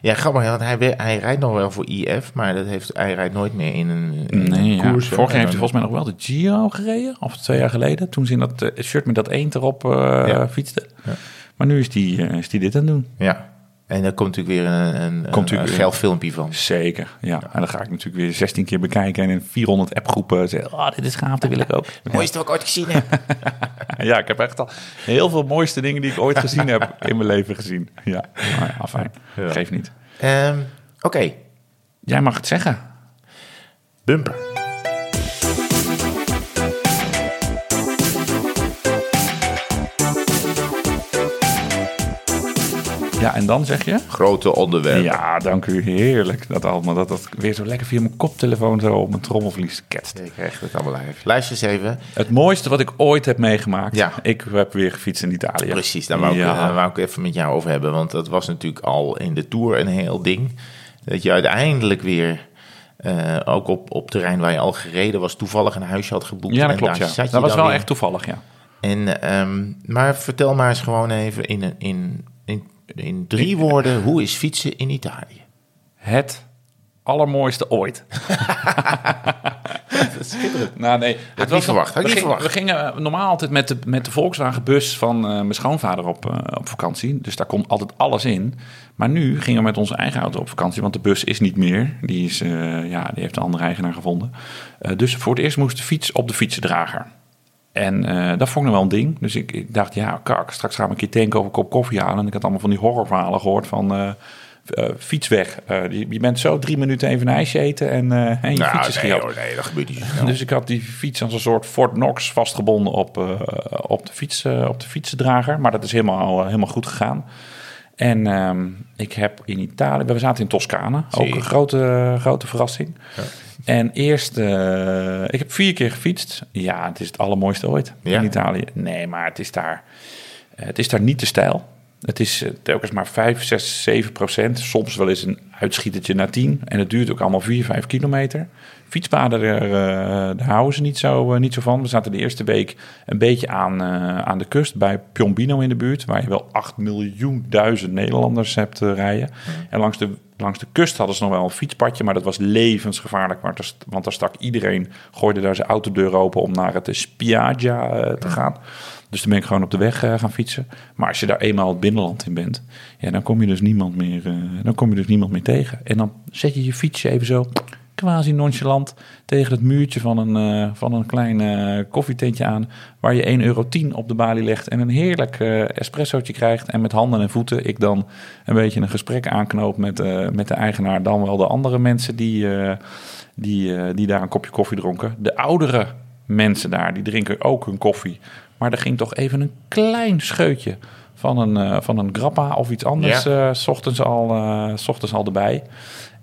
Ja, grappig, want hij, hij rijdt nog wel voor IF, maar dat heeft, hij rijdt nooit meer in een, in Nee, een ja. koers. Vorig jaar heeft hij volgens mij nog wel de Giro gereden. Of twee jaar geleden. Toen ze in dat eh, shirt met dat eend erop Ja. fietste. Ja. Maar nu is die, eh, is die dit aan het doen. Ja, en daar komt natuurlijk weer een, een, Komt een, natuurlijk een weer- geil filmpje van. Zeker, ja. En dan ga ik natuurlijk weer 16 keer bekijken. En in 400 appgroepen zeggen... Oh, dit is gaaf, dat wil ik ook. Het mooiste wat ik ooit gezien heb. Ja, ik heb echt al heel veel mooiste dingen die ik ooit gezien heb in mijn leven gezien. Ja, maar ja, fijn. Ja. Geeft niet. Ehm, Oké, Jij mag het zeggen. bumper. Ja, en dan zeg je... Grote onderwerp. Ja, dank u. Heerlijk. Dat allemaal. Dat dat weer zo lekker via mijn koptelefoon zo op mijn trommelvlies ketst. Je krijgt het allemaal live. Luister eens even. Het mooiste wat ik ooit heb meegemaakt. Ja. Ik heb weer gefietst in Italië. Precies, daar wou, ik, daar wou ik even met jou over hebben. Want dat was natuurlijk al in de Tour een heel ding. Dat je uiteindelijk weer, eh, ook op, op terrein waar je al gereden was, toevallig een huisje had geboekt. Ja, dat En klopt. daar Ja. zat je Dat was wel weer. echt toevallig, ja. En, ehm, maar vertel maar eens gewoon even in, in, in, in drie woorden, hoe is fietsen in Italië? Het allermooiste ooit. Schitterend. Nou, nee. Het niet verwacht, had we, niet gingen, verwacht. we gingen eh, normaal altijd met de, met de Volkswagenbus van eh, mijn schoonvader op, eh, op vakantie. Dus daar komt altijd alles in. Maar nu gingen we met onze eigen auto op vakantie, want de bus is niet meer. Die, is, ja, die heeft een andere eigenaar gevonden. Dus voor het eerst moest de fiets op de fietsendrager. En eh, dat vond ik nog wel een ding. Dus ik, ik dacht, ja, kak, straks gaan we een keer tanken over een kop koffie halen. En ik had allemaal van die horrorverhalen gehoord van... eh, eh, fietsweg. Eh, je, je bent zo drie minuten even een ijsje eten en, en je fiets is nee, hoor, nee, dat gebeurt niet zo. Dus ik had die fiets als een soort Fort Knox vastgebonden op, op, de, fiets, op de fietsendrager. Maar dat is helemaal, helemaal goed gegaan. En ehm, ik heb in Italië, we zaten in Toscane, ook een grote, grote verrassing. Ja. En eerst, eh, ik heb vier keer gefietst. Ja, het is het allermooiste ooit Ja? in Italië. Nee, maar het is daar, eh, het is daar niet te stijl. Het is eh, telkens maar 5, 6, 7 procent. Soms wel eens een uitschietertje naar 10. En het duurt ook allemaal 4, 5 kilometer. Fietspaden, daar, eh, daar houden ze niet zo, eh, niet zo van. We zaten de eerste week een beetje aan, eh, aan de kust bij Piombino in de buurt. Waar je wel 8 miljoen duizend Nederlanders hebt rijden. En langs de, langs de kust hadden ze nog wel een fietspadje. Maar dat was levensgevaarlijk. Want daar, st- want daar stak iedereen, gooide daar zijn autodeur open om naar het Spiaggia te gaan. Dus toen ben ik gewoon op de weg gaan fietsen. Maar als je daar eenmaal het binnenland in bent, ja, dan kom je dus niemand meer, dan kom je dus niemand meer tegen. En dan zet je je fietsje even zo quasi nonchalant tegen het muurtje van een, eh, van een klein eh, koffietentje aan, waar je 1,10 euro op de balie legt en een heerlijk eh espressootje krijgt. En met handen en voeten ik dan een beetje een gesprek aanknoop met, met de eigenaar, dan wel de andere mensen die, die, die daar een kopje koffie dronken. De oudere mensen daar, die drinken ook hun koffie. Maar er ging toch even een klein scheutje van een, van een grappa of iets anders Ja. s ochtends, al, s ochtends al erbij.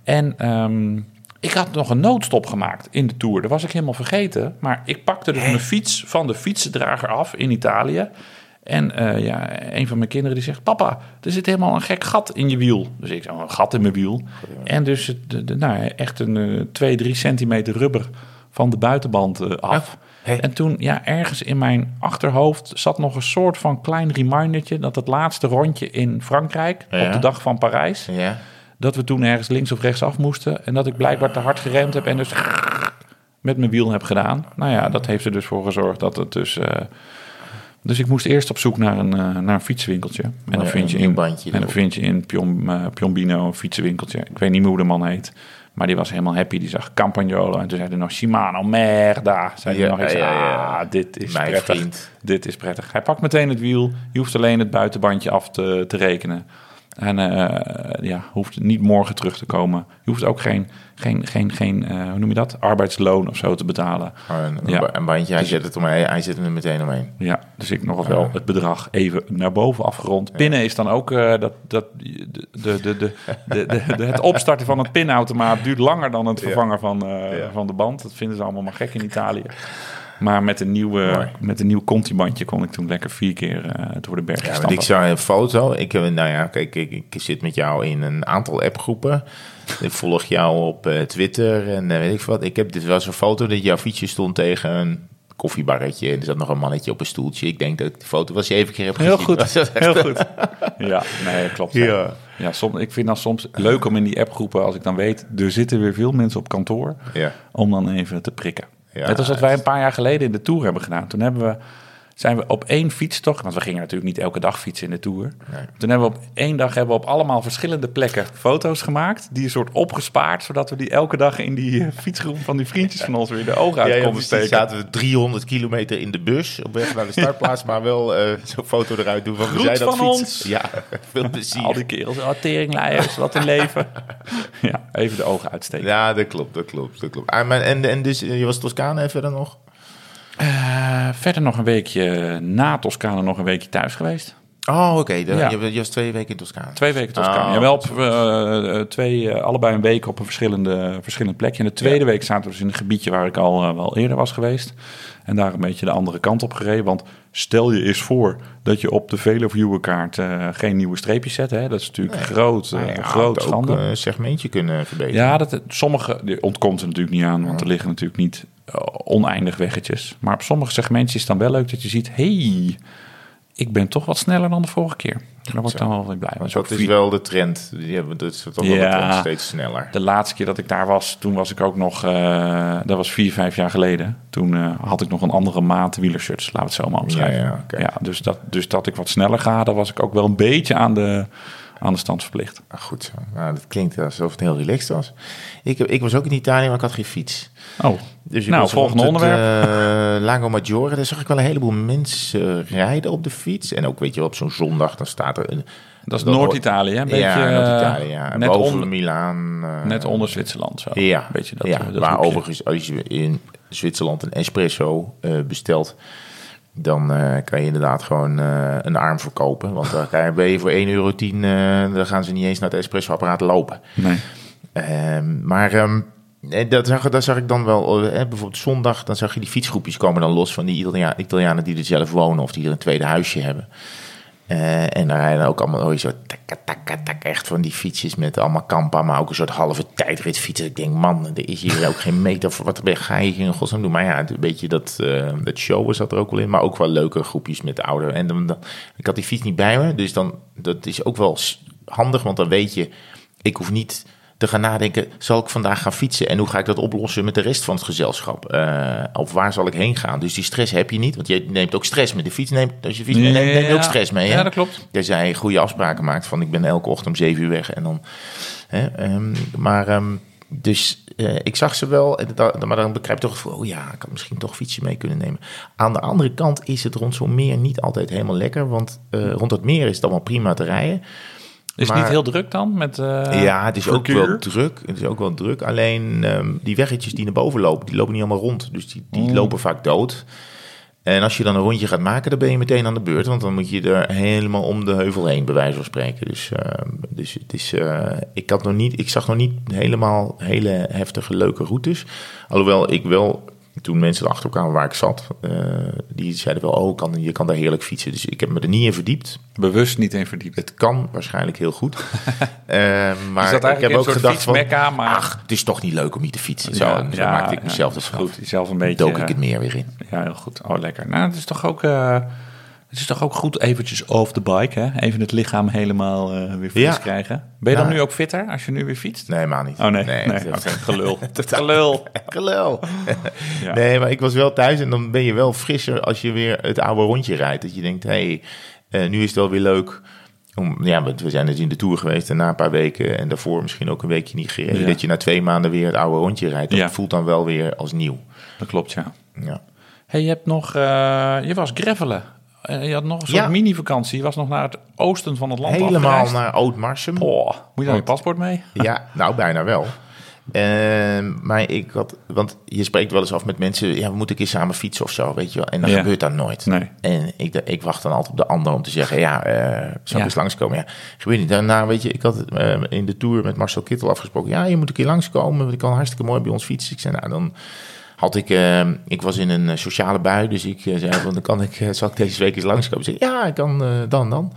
En ehm, ik had nog een noodstop gemaakt in de Tour. Dat was ik helemaal vergeten. Maar ik pakte dus mijn fiets van de fietsendrager af in Italië. En eh, ja, een van mijn kinderen die zegt... Papa, er zit helemaal een gek gat in je wiel. Dus ik zo, een gat in mijn wiel. En dus het, de, de- nou, echt een eh 2, 3 centimeter rubber van de buitenband eh, af. Hé. En toen, ja, ergens in mijn achterhoofd zat nog een soort van klein remindertje... dat het laatste rondje in Frankrijk, Ja. op de dag van Parijs... Ja. Dat we toen ergens links of rechts af moesten... en dat ik blijkbaar te hard geremd heb en dus met mijn wiel heb gedaan. Nou ja, dat heeft er dus voor gezorgd dat het dus... eh, dus ik moest eerst op zoek naar een, eh, naar een fietswinkeltje. En dan, vind je in, bandje en dan vind je in Piom, eh, Piombino een fietsenwinkeltje. Ik weet niet meer hoe de man heet. Maar die was helemaal happy. Die zag Campagnolo. En toen zei hij nog Shimano, merda. Zei hij nog. Zei, ja, ja. ah, dit is Mijn prettig. vriend. Dit is prettig. Hij pakt meteen het wiel. Je hoeft alleen het buitenbandje af te, te rekenen. En eh, ja, hoeft niet morgen terug te komen. Je hoeft ook geen, geen, geen, geen eh, hoe noem je dat? Arbeidsloon of zo te betalen. Een, Ja. een bandje, hij zet het omheen, hij zet hem er meteen omheen. Ja, dus ik nog wel het bedrag even naar boven afgerond. Pinnen is dan ook eh, dat, dat de, de, de, de, de, het opstarten van een pinautomaat duurt langer dan het vervangen van, van de band. Dat vinden ze allemaal maar gek in Italië. Maar met een, nieuwe, Mooi. met een nieuw Conti-bandje kon ik toen lekker vier keer eh, door de berg Ja, ik zag een foto. Ik, heb- nou ja, kijk, ik, ik zit met jou in een aantal appgroepen. Ik volg jou op eh, Twitter en eh, weet ik wat. Ik heb, dit was een foto dat jouw fietsje stond tegen een koffiebarretje. En er zat nog een mannetje op een stoeltje. Ik denk dat ik die foto was je even keer heb Heel gezien. goed, dat echt- heel goed. Ja, nee, klopt. Ja. Ja. Ja, soms, ik vind dan soms leuk om in die appgroepen, als ik dan weet, er zitten weer veel mensen op kantoor, Ja. om dan even te prikken. Ja, Net als wat wij een paar jaar geleden in de Tour hebben gedaan. Toen hebben we, zijn we op één fietstocht, want we gingen natuurlijk niet elke dag fietsen in de Tour. Nee. Toen hebben we op één dag hebben we op allemaal verschillende plekken foto's gemaakt, die een soort opgespaard, zodat we die elke dag in die eh, fietsgroep van die vriendjes van ons weer de ogen uit Ja, ja, konden steken. zaten we 300 kilometer in de bus op weg naar de startplaats, maar wel eh, zo'n foto eruit doen van we Groet zijn dat van fietsen. ons. Ja, veel plezier. Al die kerels, oh, teringleiers, wat een leven. ja, even de ogen uitsteken. Ja, dat klopt, dat klopt, dat klopt. Ah, en, en dus, je was Toscane verder nog? Eh, verder nog een weekje na Toscane nog een weekje thuis geweest. Oh, oké. Ja. Je, je was twee weken in Toscane. Twee weken Toscane. Oh, ja, wel op eh, eh, twee, allebei een week op een verschillende, verschillend plekje. En de tweede week zaten we dus in een gebiedje waar ik al wel eerder was geweest. En daar een beetje de andere kant op gereden. Want stel je eens voor dat je op de Veluwe kaart eh, geen nieuwe streepjes zet. Hè? Dat is natuurlijk groot, eh, Nou ja, groot schande. ook een segmentje kunnen verbeteren. Ja, dat, sommige ontkomt er natuurlijk niet aan, want er liggen natuurlijk niet oneindig weggetjes. Maar op sommige segmentjes is het dan wel leuk dat je ziet, hey, ik ben toch wat sneller dan de vorige keer. Daar word ik dan wel weer blij. Dat is wel de trend. Die hebben dat is toch wel de Ja. trend steeds sneller. De laatste keer dat ik daar was, toen was ik ook nog, eh, dat was vier, vijf jaar geleden. Toen eh, had ik nog een andere maat wielershirts, laten we het zo maar omschrijven. Ja, ja. Ja, dus, dat, dus dat ik wat sneller ga, daar was ik ook wel een beetje aan de, aan de stand verplicht. Ah, goed zo. Nou, dat klinkt alsof het heel relaxed was. Ik, ik was ook in Italië, maar ik had geen fiets. Oh, Dus ik Nou, volgende rond het, onderwerp. eh, Lago Maggiore, daar zag ik wel een heleboel mensen rijden op de fiets. En ook, weet je wel, op zo'n zondag, dan staat er... Een, dat is Noord-Italië? Een beetje, ja, eh, Noord-Italië, ja. net, Boven onder, Milaan. eh, net onder Zwitserland. Zo. Ja, beetje dat, ja eh, dat waar hoekje. overigens als je in Zwitserland een espresso eh, bestelt... dan eh, kan je inderdaad gewoon eh, een arm verkopen. Want kan je- ben je voor 1,10 euro, eh, dan gaan ze niet eens naar het espressoapparaat lopen. Nee. Ehm, maar ehm, eh, dat, zag, dat zag ik dan wel. eh, bijvoorbeeld zondag, dan zag je die fietsgroepjes komen dan los van die Italia- Italianen die er zelf wonen of die er een tweede huisje hebben. Eh, en dan rijden ook allemaal je zo takka, takka, takka, echt van die fietsjes met allemaal kampa, maar ook een soort halve tijdritfietsen. Ik denk, man, er is hier ook geen meter voor. Wat ga je hier in godsnaam doen? Maar ja, een beetje dat, eh dat showen zat er ook wel in, maar ook wel leuke groepjes met de ouder. En dan, ik had die fiets niet bij me, dus dan, dat is ook wel handig, want dan weet je, ik hoef niet te gaan nadenken, zal ik vandaag gaan fietsen en hoe ga ik dat oplossen met de rest van het gezelschap? Eh, of waar zal ik heen gaan? Dus die stress heb je niet, want je neemt ook stress met de fiets. Neemt, als je fiets meeneemt, neem je ook stress mee. Hè? Ja, dat klopt. Tenzij je goede afspraken maakt van ik ben elke ochtend om zeven uur weg en dan. Hè, ehm, maar ehm, dus eh, ik zag ze wel, maar dan begrijp je toch van, oh ja, ik had misschien toch fietsje mee kunnen nemen. Aan de andere kant is het rond zo'n meer niet altijd helemaal lekker, want eh, rond het meer is het allemaal prima te rijden. Is Maar- niet heel druk dan? Met, eh, ja, het is ook wel druk. Het is ook wel druk. Alleen ehm, die weggetjes die naar boven lopen, die lopen niet allemaal rond. Dus die, die Mm. lopen vaak dood. En als je dan een rondje gaat maken, dan ben je meteen aan de beurt. Want dan moet je er helemaal om de heuvel heen, bij wijze van spreken. Dus, ehm, dus het is, eh, ik, had nog niet, ik zag nog niet helemaal hele heftige, leuke routes. Alhoewel ik wel, toen mensen erachter kwamen waar ik zat, eh, die zeiden wel, oh, kan, je kan daar heerlijk fietsen. Dus ik heb me er niet in verdiept. Bewust niet in verdiept. Het kan waarschijnlijk heel goed. Eh, maar dat ik heb ook gedacht van, maar- ach, het is toch niet leuk om hier te fietsen. Zo, Ja, zo ja, maakte ik ja, mezelf dat dus is goed. Jezelf een beetje... Dook ik eh, het meer weer in. Ja, heel goed. Oh, lekker. Nou, het is toch ook... eh, het is toch ook goed eventjes off the bike, hè? Even het lichaam helemaal eh, weer fris Ja. krijgen. Ben je dan nu ook fitter als je nu weer fietst? Nee, maar niet. Oh nee, gelul. gelul. Gelul. Ja. Nee, maar ik was wel thuis en dan ben je wel frisser als je weer het oude rondje rijdt. Dat je denkt, hé, hey, eh, nu is het wel weer leuk. Om, ja, we zijn dus in de Tour geweest en na een paar weken en daarvoor misschien ook een weekje niet gereden. Ja. Dat je na twee maanden weer het oude rondje rijdt. Dat Ja. voelt dan wel weer als nieuw. Dat klopt, ja. Ja. hey, je hebt nog... eh, je was gravelen. Eh, je had nog een soort Ja. mini-vakantie. Je was nog naar het oosten van het land Helemaal afgereisd. naar Oud-Marsum. Oh, moet je dan je paspoort mee? Ja, nou bijna wel. Ehm, maar ik had, want je spreekt wel eens af met mensen, ja, we moeten een keer samen fietsen of zo, weet je wel. En dan Ja. gebeurt dat nooit. Nee. En ik, ik wacht dan altijd op de ander om te zeggen, ja, eh ik Ja. eens langskomen? Ja, gebeurt niet. Daarna, weet je, ik had eh, in de tour met Marcel Kittel afgesproken, ja, je moet een keer langskomen, want ik kan hartstikke mooi bij ons fietsen. Ik zei, nou, dan had ik, eh, ik was in een eh, sociale bui, dus ik eh, zei, van, dan kan ik, eh, zal ik deze week eens langskomen? Zei, ja, ik kan dan, dan.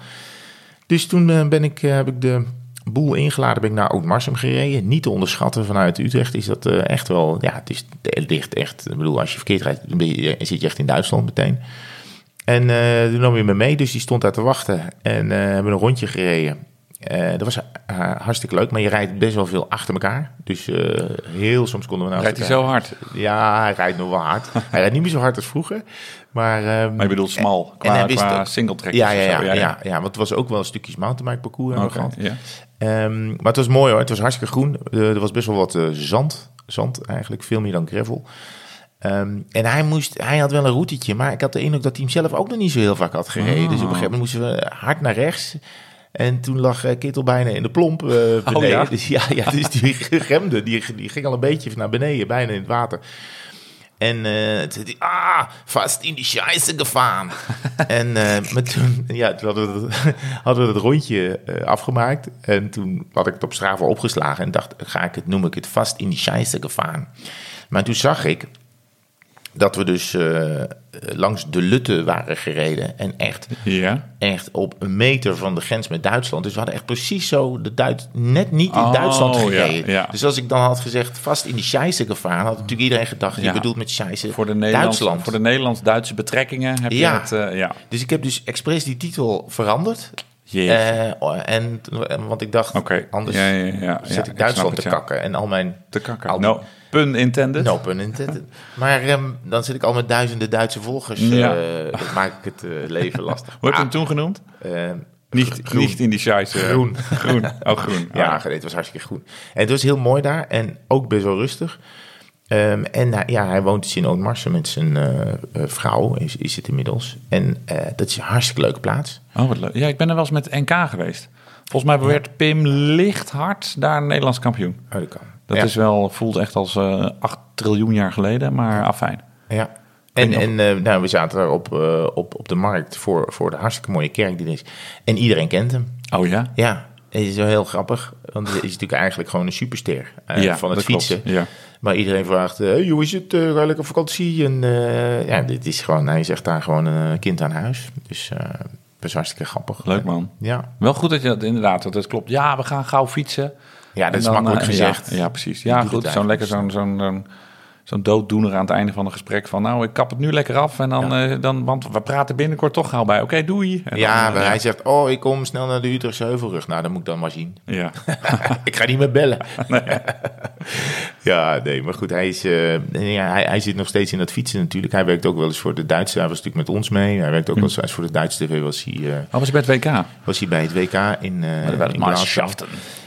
Dus toen ben ik, heb ik de boel ingeladen, ben ik naar Oud-Marsum gereden. Niet te onderschatten, vanuit Utrecht is dat echt wel, ja, het is ligt echt, ik bedoel, als je verkeerd rijdt, dan je, zit je echt in Duitsland meteen. En toen nam hij me mee, dus die stond daar te wachten en hebben een rondje gereden. Eh, dat was eh, hartstikke leuk, maar je rijdt best wel veel achter elkaar. Dus eh, heel soms konden we naar Rijdt hij zo hard? Ja, hij rijdt nog wel hard. hij rijdt niet meer zo hard als vroeger. Maar, ehm, Maar je bedoelt smal, en qua, hij wist qua ook- single track. ja, ja, ja, ja, ja, want het was ook wel een stukjes mountainbike parcours Oké, gehad. ja. Ehm, maar het was mooi hoor, het was hartstikke groen. Er was best wel wat zand, zand eigenlijk, veel meer dan gravel. Ehm, en hij, moest, hij had wel een routetje, maar ik had de indruk dat hij hem zelf ook nog niet zo heel vaak had gereden. Dus op een gegeven moment moesten we hard naar rechts. En toen lag eh, Kittel bijna in de plomp eh, beneden. Oh, ja? Dus ja, ja dus die remde, die, die ging al een beetje naar beneden, bijna in het water. En eh, toen zei hij, ah, vast in die scheisse gefahren. en maar toen, ja, toen hadden we het, hadden we het rondje eh, afgemaakt. En toen had ik het op Strava opgeslagen en dacht, ga ik het, noem ik het vast in die scheisse gefahren. Maar toen zag ik dat we dus eh, langs de Lutte waren gereden. En echt, Ja. echt op een meter van de grens met Duitsland. Dus we hadden echt precies zo de Duits, net niet in Oh, Duitsland gereden. ja. Dus als ik dan had gezegd, vast in die scheisse gefahren, had natuurlijk iedereen gedacht, je bedoelt met scheisse Voor de, Nederlands, Duitsland. voor de Nederlands-Duitse betrekkingen heb je het... eh, ja. Dus ik heb dus expres die titel veranderd. Eh, en, want ik dacht, anders Ja, ja, ja, ja. zet Ja, ik Duitsland te kakken. En al mijn... Te kakken. Al No, pun intended. No pun intended. Maar ehm, dan zit ik al met duizenden Duitse volgers. Ja. eh, dat maakt het eh, leven lastig. Wordt Maar, hem toen genoemd? ehm, Niet, Groen. niet in die scheisse. Groen. Groen. Oh, groen. Ja, het was hartstikke groen. En het was heel mooi daar en ook best wel rustig. Ehm, en hij- ja, hij woont dus in Oudmarsen met zijn eh, eh, vrouw, is, is het inmiddels. En eh, dat is een hartstikke leuke plaats. Oh, wat leuk. Ja, ik ben er wel eens met NK geweest. Volgens mij werd Pim licht hard daar Nederlands kampioen. Oh, dat kan. Dat ja. is wel, voelt echt als eh 8 triljoen jaar geleden, maar afijn. Ja. En, en nou, we zaten daar op, op, op de markt voor, voor de hartstikke mooie kerk die er is. En iedereen kent hem. Oh ja? Ja, het is wel heel grappig. Want hij is natuurlijk eigenlijk gewoon een superster ja, van het klopt. fietsen. Ja. Maar iedereen vraagt, eh, hey, hoe is het? Uh, lekker op vakantie? En eh, ja, dit is gewoon, hij is echt daar gewoon een kind aan huis. Dus eh dat is hartstikke grappig. Leuk man. Ja, Wel goed dat je dat inderdaad, dat klopt. Ja, we gaan gauw fietsen. ja dat is dan, makkelijk eh, gezegd. Ja, ja precies. Ja, goed. het Zo'n lekker zo'n zo'n zo'n dooddoener aan het einde van een gesprek van, nou, ik kap het nu lekker af en dan, eh, dan want we praten binnenkort toch gauw bij. Oké, doei. En ja, dan, eh, maar hij zegt, oh, ik kom snel naar de Utrechtse Heuvelrug. Nou, dat moet ik dan maar zien. Ja. ik ga niet meer bellen. ja, nee, maar goed, hij, is, eh, ja, hij, hij zit nog steeds in dat fietsen natuurlijk. Hij werkt ook wel eens voor de Duitse, hij was natuurlijk met ons mee. Hij werkt ook wel eens hij voor de Duitse tv, was hij, eh, Oh, was je bij het WK? was hij bij het WK in, eh Maar in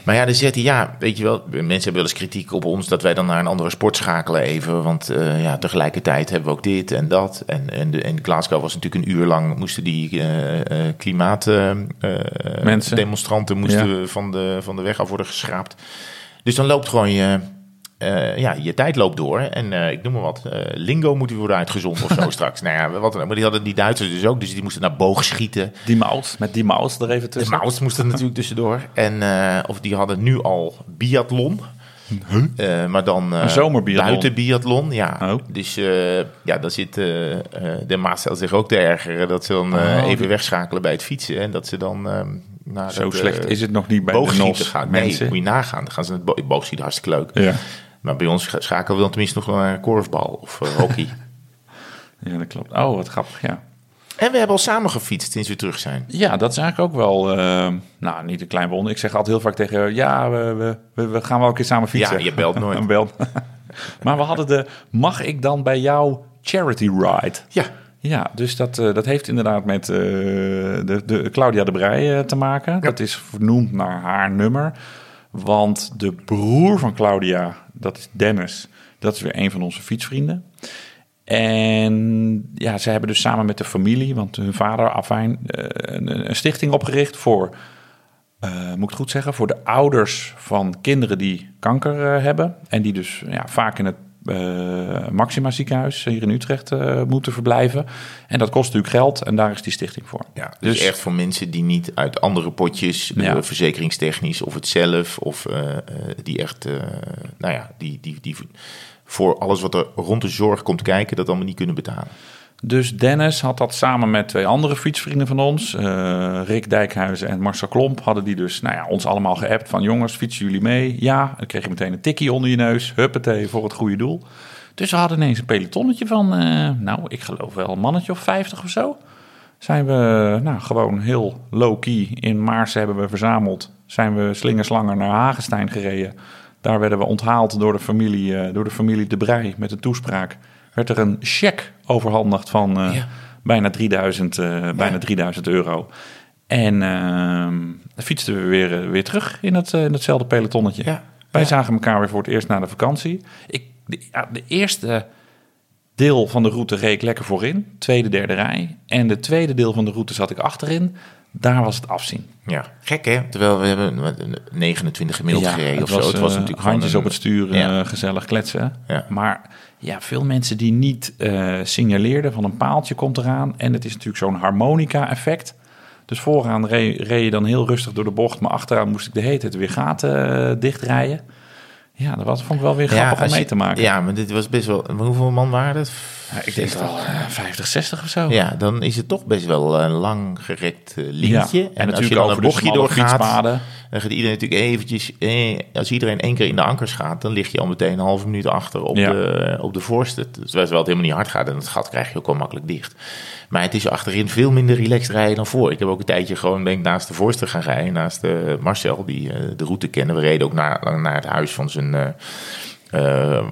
maar ja, dan zegt hij, ja, weet je wel, mensen hebben wel eens kritiek op ons dat wij dan naar een andere sport schakelen even. Want ja, tegelijkertijd hebben we ook dit en dat. En, en, de, en Glasgow was natuurlijk een uur lang, moesten die eh eh klimaat, eh, eh, Mensen. demonstranten moesten van, de, van de weg af worden geschraapt. Dus dan loopt gewoon je, eh, ja, je tijd loopt door. En eh, ik noem maar wat, eh, lingo moet weer worden uitgezonden of zo straks. Nou ja, wat. Maar die hadden die Duitsers dus ook, dus die moesten naar boog schieten. Die mouse, met die mouse er even De tussen. Maus moest er natuurlijk tussendoor. En, of die hadden nu al biathlon. Maar dan buiten biathlon, ja. Oh. Dus ja, dan zit de Marcel zich ook te ergeren dat ze dan Oh, even wegschakelen bij het fietsen. En dat ze dan eh, naar Zo slecht is het nog niet bij de NOS. Nee, mensen. moet je nagaan. Dan gaan ze het bo boogschieten hartstikke leuk. Ja. Maar bij ons scha- schakelen we dan tenminste nog naar korfbal of eh, hockey. ja, dat klopt. Oh, wat grappig, ja. en we hebben al samen gefietst sinds we terug zijn. Ja, dat is eigenlijk ook wel, eh, nou, niet een klein wonder. Ik zeg altijd heel vaak tegen ja, we, we, we, gaan wel een keer samen fietsen. Ja, je belt nooit. Belt. maar we hadden de, mag ik dan bij jou charity ride? Ja, Ja, dus dat, eh, dat heeft inderdaad met de, de Claudia de Brij eh, te maken. Dat is vernoemd naar haar nummer. Want de broer van Claudia, dat is Dennis, dat is weer een van onze fietsvrienden. En ja, ze hebben dus samen met de familie, want hun vader, afijn, eh, een, een stichting opgericht voor, eh, moet ik het goed zeggen, voor de ouders van kinderen die kanker eh, hebben. En die dus ja, vaak in het Maxima ziekenhuis hier in Utrecht eh, moeten verblijven. En dat kost natuurlijk geld en daar is die stichting voor. Ja, dus, echt voor mensen die niet uit andere potjes, Ja. eh, verzekeringstechnisch of het zelf, of eh, eh, die echt, eh, nou ja, die, die, die voor alles wat er rond de zorg komt kijken, dat allemaal niet kunnen betalen. Dus Dennis had dat samen met twee andere fietsvrienden van ons, eh, Rick Dijkhuizen en Marcel Klomp, hadden die dus nou ja, ons allemaal geappt van jongens, fietsen jullie mee? Ja, dan kreeg je meteen een tikkie onder je neus, huppatee, voor het goede doel. Dus we hadden ineens een pelotonnetje van, eh, nou, ik geloof wel een mannetje of 50 of zo. Zijn we nou, gewoon heel low-key in Maarsen hebben we verzameld. Zijn we slingerslanger naar Hagenstein gereden. Daar werden we onthaald door de familie, eh, door de familie De Brij met een toespraak. Werd er een cheque overhandigd van eh, Ja. bijna, 3000, eh, bijna 3000 euro. En dan fietsten we weer, eh, weer terug in, het, in hetzelfde pelotonnetje. Ja. Wij Ja. zagen elkaar weer voor het eerst na de vakantie. Ik, de, ja, de eerste deel van de route reed ik lekker voorin. Tweede, derde rij. En de tweede deel van de route zat ik achterin. Daar was het afzien. Ja, gek hè? Terwijl we hebben wat, een 29 gemiddeld gereden het of was, zo. Het was eh, natuurlijk handjes op het stuur, eh, Ja. gezellig kletsen. Ja. Maar ja, veel mensen die niet eh, signaleerden van een paaltje komt eraan. En het is natuurlijk zo'n harmonica-effect. Dus vooraan reed, reed je dan heel rustig door de bocht, maar achteraan moest ik de hele tijd weer gaten dichtrijden. Ja, dat was, vond ik wel weer grappig om mee je- te maken. Ja, maar dit was best wel... Hoeveel man waren het? Ja, ik denk wel eh, 50, 60 of zo. Ja, dan is het toch best wel een lang gerekt eh, lintje. Ja, En, en, als je dan over een bochtje doorgaat, fietspaden. Dan gaat iedereen natuurlijk eventjes... Eh, als iedereen één keer in de ankers gaat, dan lig je al meteen een halve minuut achter op, Ja. de, op de voorste. Terwijl het helemaal niet hard gaat en het gat krijg je ook wel makkelijk dicht. Maar het is achterin veel minder relaxed rijden dan voor. Ik heb ook een tijdje gewoon ben ik naast de voorste gaan rijden. Naast eh, Marcel, die eh, de route kende. We reden ook naar, naar het huis van zijn... eh,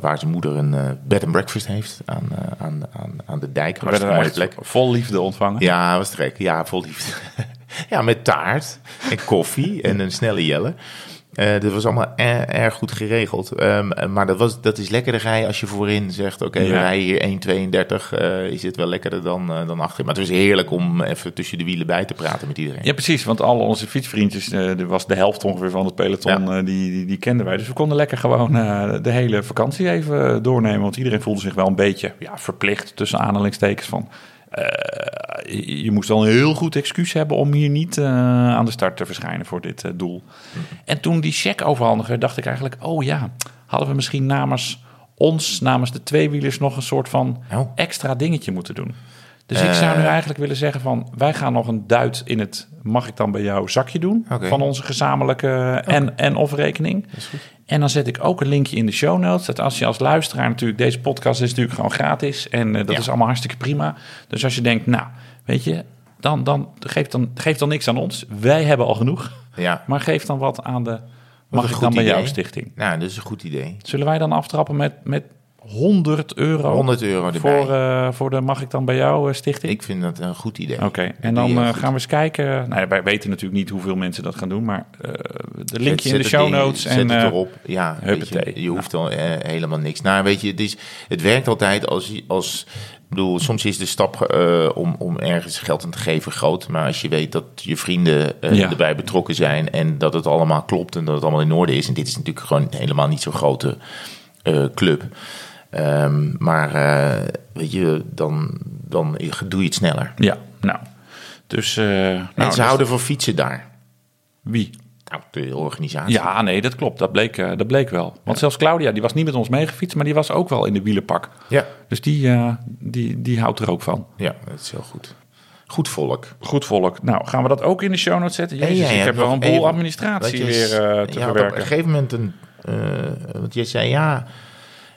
waar zijn moeder een bed and breakfast heeft aan, aan, aan, aan de dijk. Werden Hartstikke mooie plek. vol liefde ontvangen. Ja, was te gek. Ja, vol liefde. Ja, met taart en koffie en een snelle jelle. Eh, dat was allemaal er- erg goed geregeld. Ehm, maar dat, was, dat is lekkerder rijden als je voorin zegt... oké, we Ja. rijden hier 1,32. eh is het wel lekkerder dan, eh, dan achterin. Maar het was heerlijk om even tussen de wielen bij te praten met iedereen. Ja, precies. Want al onze fietsvriendjes, er was de helft ongeveer van het peloton, Ja. die, die, die kenden wij. Dus we konden lekker gewoon de hele vakantie even doornemen. Want iedereen voelde zich wel een beetje ja, verplicht, tussen aanhalingstekens van... eh, je, moest wel een heel goed excuus hebben om hier niet eh, aan de start te verschijnen voor dit eh, doel. En toen die check overhandigde, dacht ik eigenlijk... oh ja, hadden we misschien namens ons, namens de tweewielers... nog een soort van Oh. extra dingetje moeten doen. Dus ik zou nu eigenlijk willen zeggen van... wij gaan nog een duit in het... mag ik dan bij jou zakje doen? Van onze gezamenlijke en, en of rekening. En dan zet ik ook een linkje in de show notes. Dat als je als luisteraar natuurlijk... deze podcast is natuurlijk gewoon gratis. En eh, dat Ja. is allemaal hartstikke prima. Dus als je denkt, nou, weet je... dan, dan, geef, dan geef dan niks aan ons. Wij hebben al genoeg. Ja, Maar geef dan wat aan de... Mag ik dan bij idee. jou stichting? nou, dat is een goed idee. Zullen wij dan aftrappen met, met 100 euro... 100 euro erbij. voor, eh, voor de Mag ik dan bij jou eh, stichting? Ik vind dat een goed idee. Oké, en dan eh, gaan we eens kijken. Nou, wij weten natuurlijk niet hoeveel mensen dat gaan doen, maar de linkje Zet in de het show notes. Zet En, het eh, erop. Ja, je, je hoeft dan eh, helemaal niks. Nou, weet je, het, is, het werkt altijd als... als ik bedoel, soms is de stap om, om ergens geld aan te geven groot. Maar als je weet dat je vrienden Ja. erbij betrokken zijn... en dat het allemaal klopt en dat het allemaal in orde is... en dit is natuurlijk gewoon helemaal niet zo'n grote club... Ehm, maar eh, weet je, dan, dan doe je het sneller. ja, nou. Dus, nou, en dus- ze houden van fietsen daar. Wie? Nou, de organisatie. Ja, nee, dat klopt. Dat bleek, eh, dat bleek wel. Want zelfs Claudia, die was niet met ons meegefietst, maar die was ook wel in de wielenpak. ja, Dus die, die, die houdt er ook van. ja, dat is heel goed. Goed volk. Goed volk. Nou, gaan we dat ook in de show notes zetten? Jezus, jij ik hebt heb wel een boel administratie je- weer eh, te ja, Op verwerken. een gegeven moment een. want je zei ja.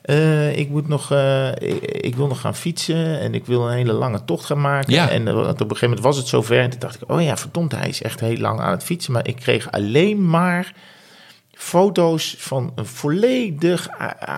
Eh, ik, moet nog, eh, ik, ik wil nog gaan fietsen en ik wil een hele lange tocht gaan maken. Ja. En eh, op een gegeven moment was het zover. En toen dacht ik, oh ja, verdomd, hij is echt heel lang aan het fietsen. Maar ik kreeg alleen maar foto's van een volledig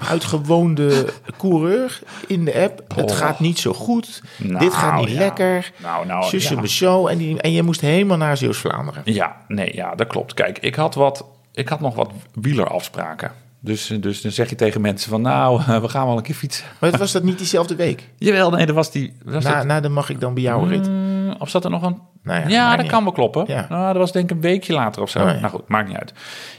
uitgewoonde coureur in de app. Het Oh. gaat niet zo goed. Nou, Dit gaat niet ja. lekker. Nou, nou, ja. zo. En, die, en je moest helemaal naar Zeeuws-Vlaanderen. Ja, nee, ja, dat klopt. Kijk, ik had, wat, ik had nog wat wielerafspraken. Dus, dus dan zeg je tegen mensen van, nou, we gaan wel een keer fietsen. Maar was dat niet diezelfde week? Jawel, nee, dat was die... Was Na, dat, na de mag ik dan bij jou rit. Mm, of zat er nog een... Nou ja, dat niet kan wel kloppen. Ja. Nou, dat was denk ik een weekje later of zo. Oh, ja. Nou goed, maakt niet uit.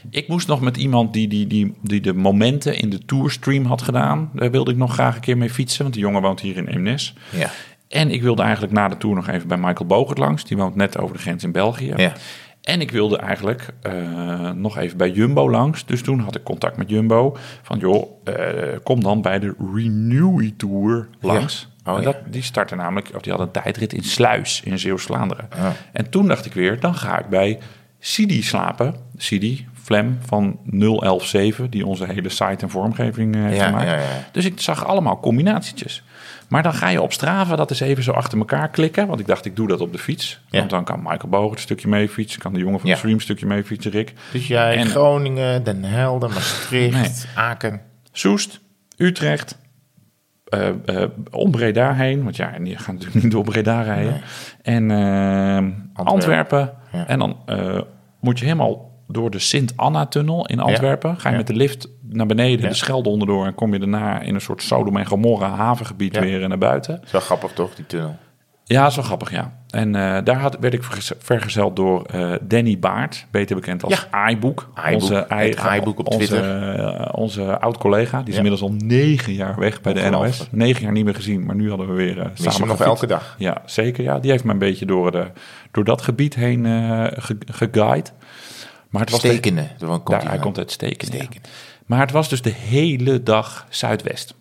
Ik moest nog met iemand die, die, die, die de momenten in de tourstream had gedaan. Daar wilde ik nog graag een keer mee fietsen, want die jongen woont hier in Eemnes. Ja. En ik wilde eigenlijk na de tour nog even bij Michael Bogert langs. Die woont net over de grens in België. Ja. En ik wilde eigenlijk eh, nog even bij Jumbo langs. Dus toen had ik contact met Jumbo. Van joh, eh, kom dan bij de Renewy Tour langs. Ja. Oh, En ja. dat, die startte namelijk, of die had een tijdrit in Sluis in Zeeuws-Vlaanderen. Ja. En toen dacht ik weer, dan ga ik bij Sidi slapen. Sidi, Flem van 0117, die onze hele site en vormgeving eh, heeft gemaakt. Dus ik zag allemaal combinatietjes. Maar dan ga je op Strava dat eens even zo achter elkaar klikken. Want ik dacht, ik doe dat op de fiets. Ja. Want dan kan Michael Boog een stukje mee fietsen. Kan de jongen van Ja. de stream een stukje mee fietsen, Rick. Dus jij En- Groningen, Den Helder, Maastricht, Nee. Aken. Soest, Utrecht, eh, eh, om Breda heen. Want ja, die gaan natuurlijk niet door Breda rijden. En eh, Antwerpen. Ja. En dan eh, moet je helemaal door de Sint-Anna-tunnel in Antwerpen. Ga je met de lift naar beneden, Ja. de Schelde onderdoor... en kom je daarna in een soort Sodom en Gomorra havengebied Ja. weer naar buiten. Dat is wel grappig toch, die tunnel? Ja, wel grappig, ja. En eh, daar had, werd ik vergez- vergezeld door eh, Danny Baart, beter bekend als iBook. iBook, Onze, iBook op onze, Twitter. eh, onze oud-collega, die is Ja. inmiddels al negen jaar weg bij de NOS. Negen jaar niet meer gezien, maar nu hadden we weer samen nog gefietst. elke dag. Ja, zeker. Ja. Die heeft me een beetje door, de, door dat gebied heen ge- geguide. Maar het was Stekenen. Daar komt daar, hij komt uit Stekenen. ja. Maar het was dus de hele dag zuidwest.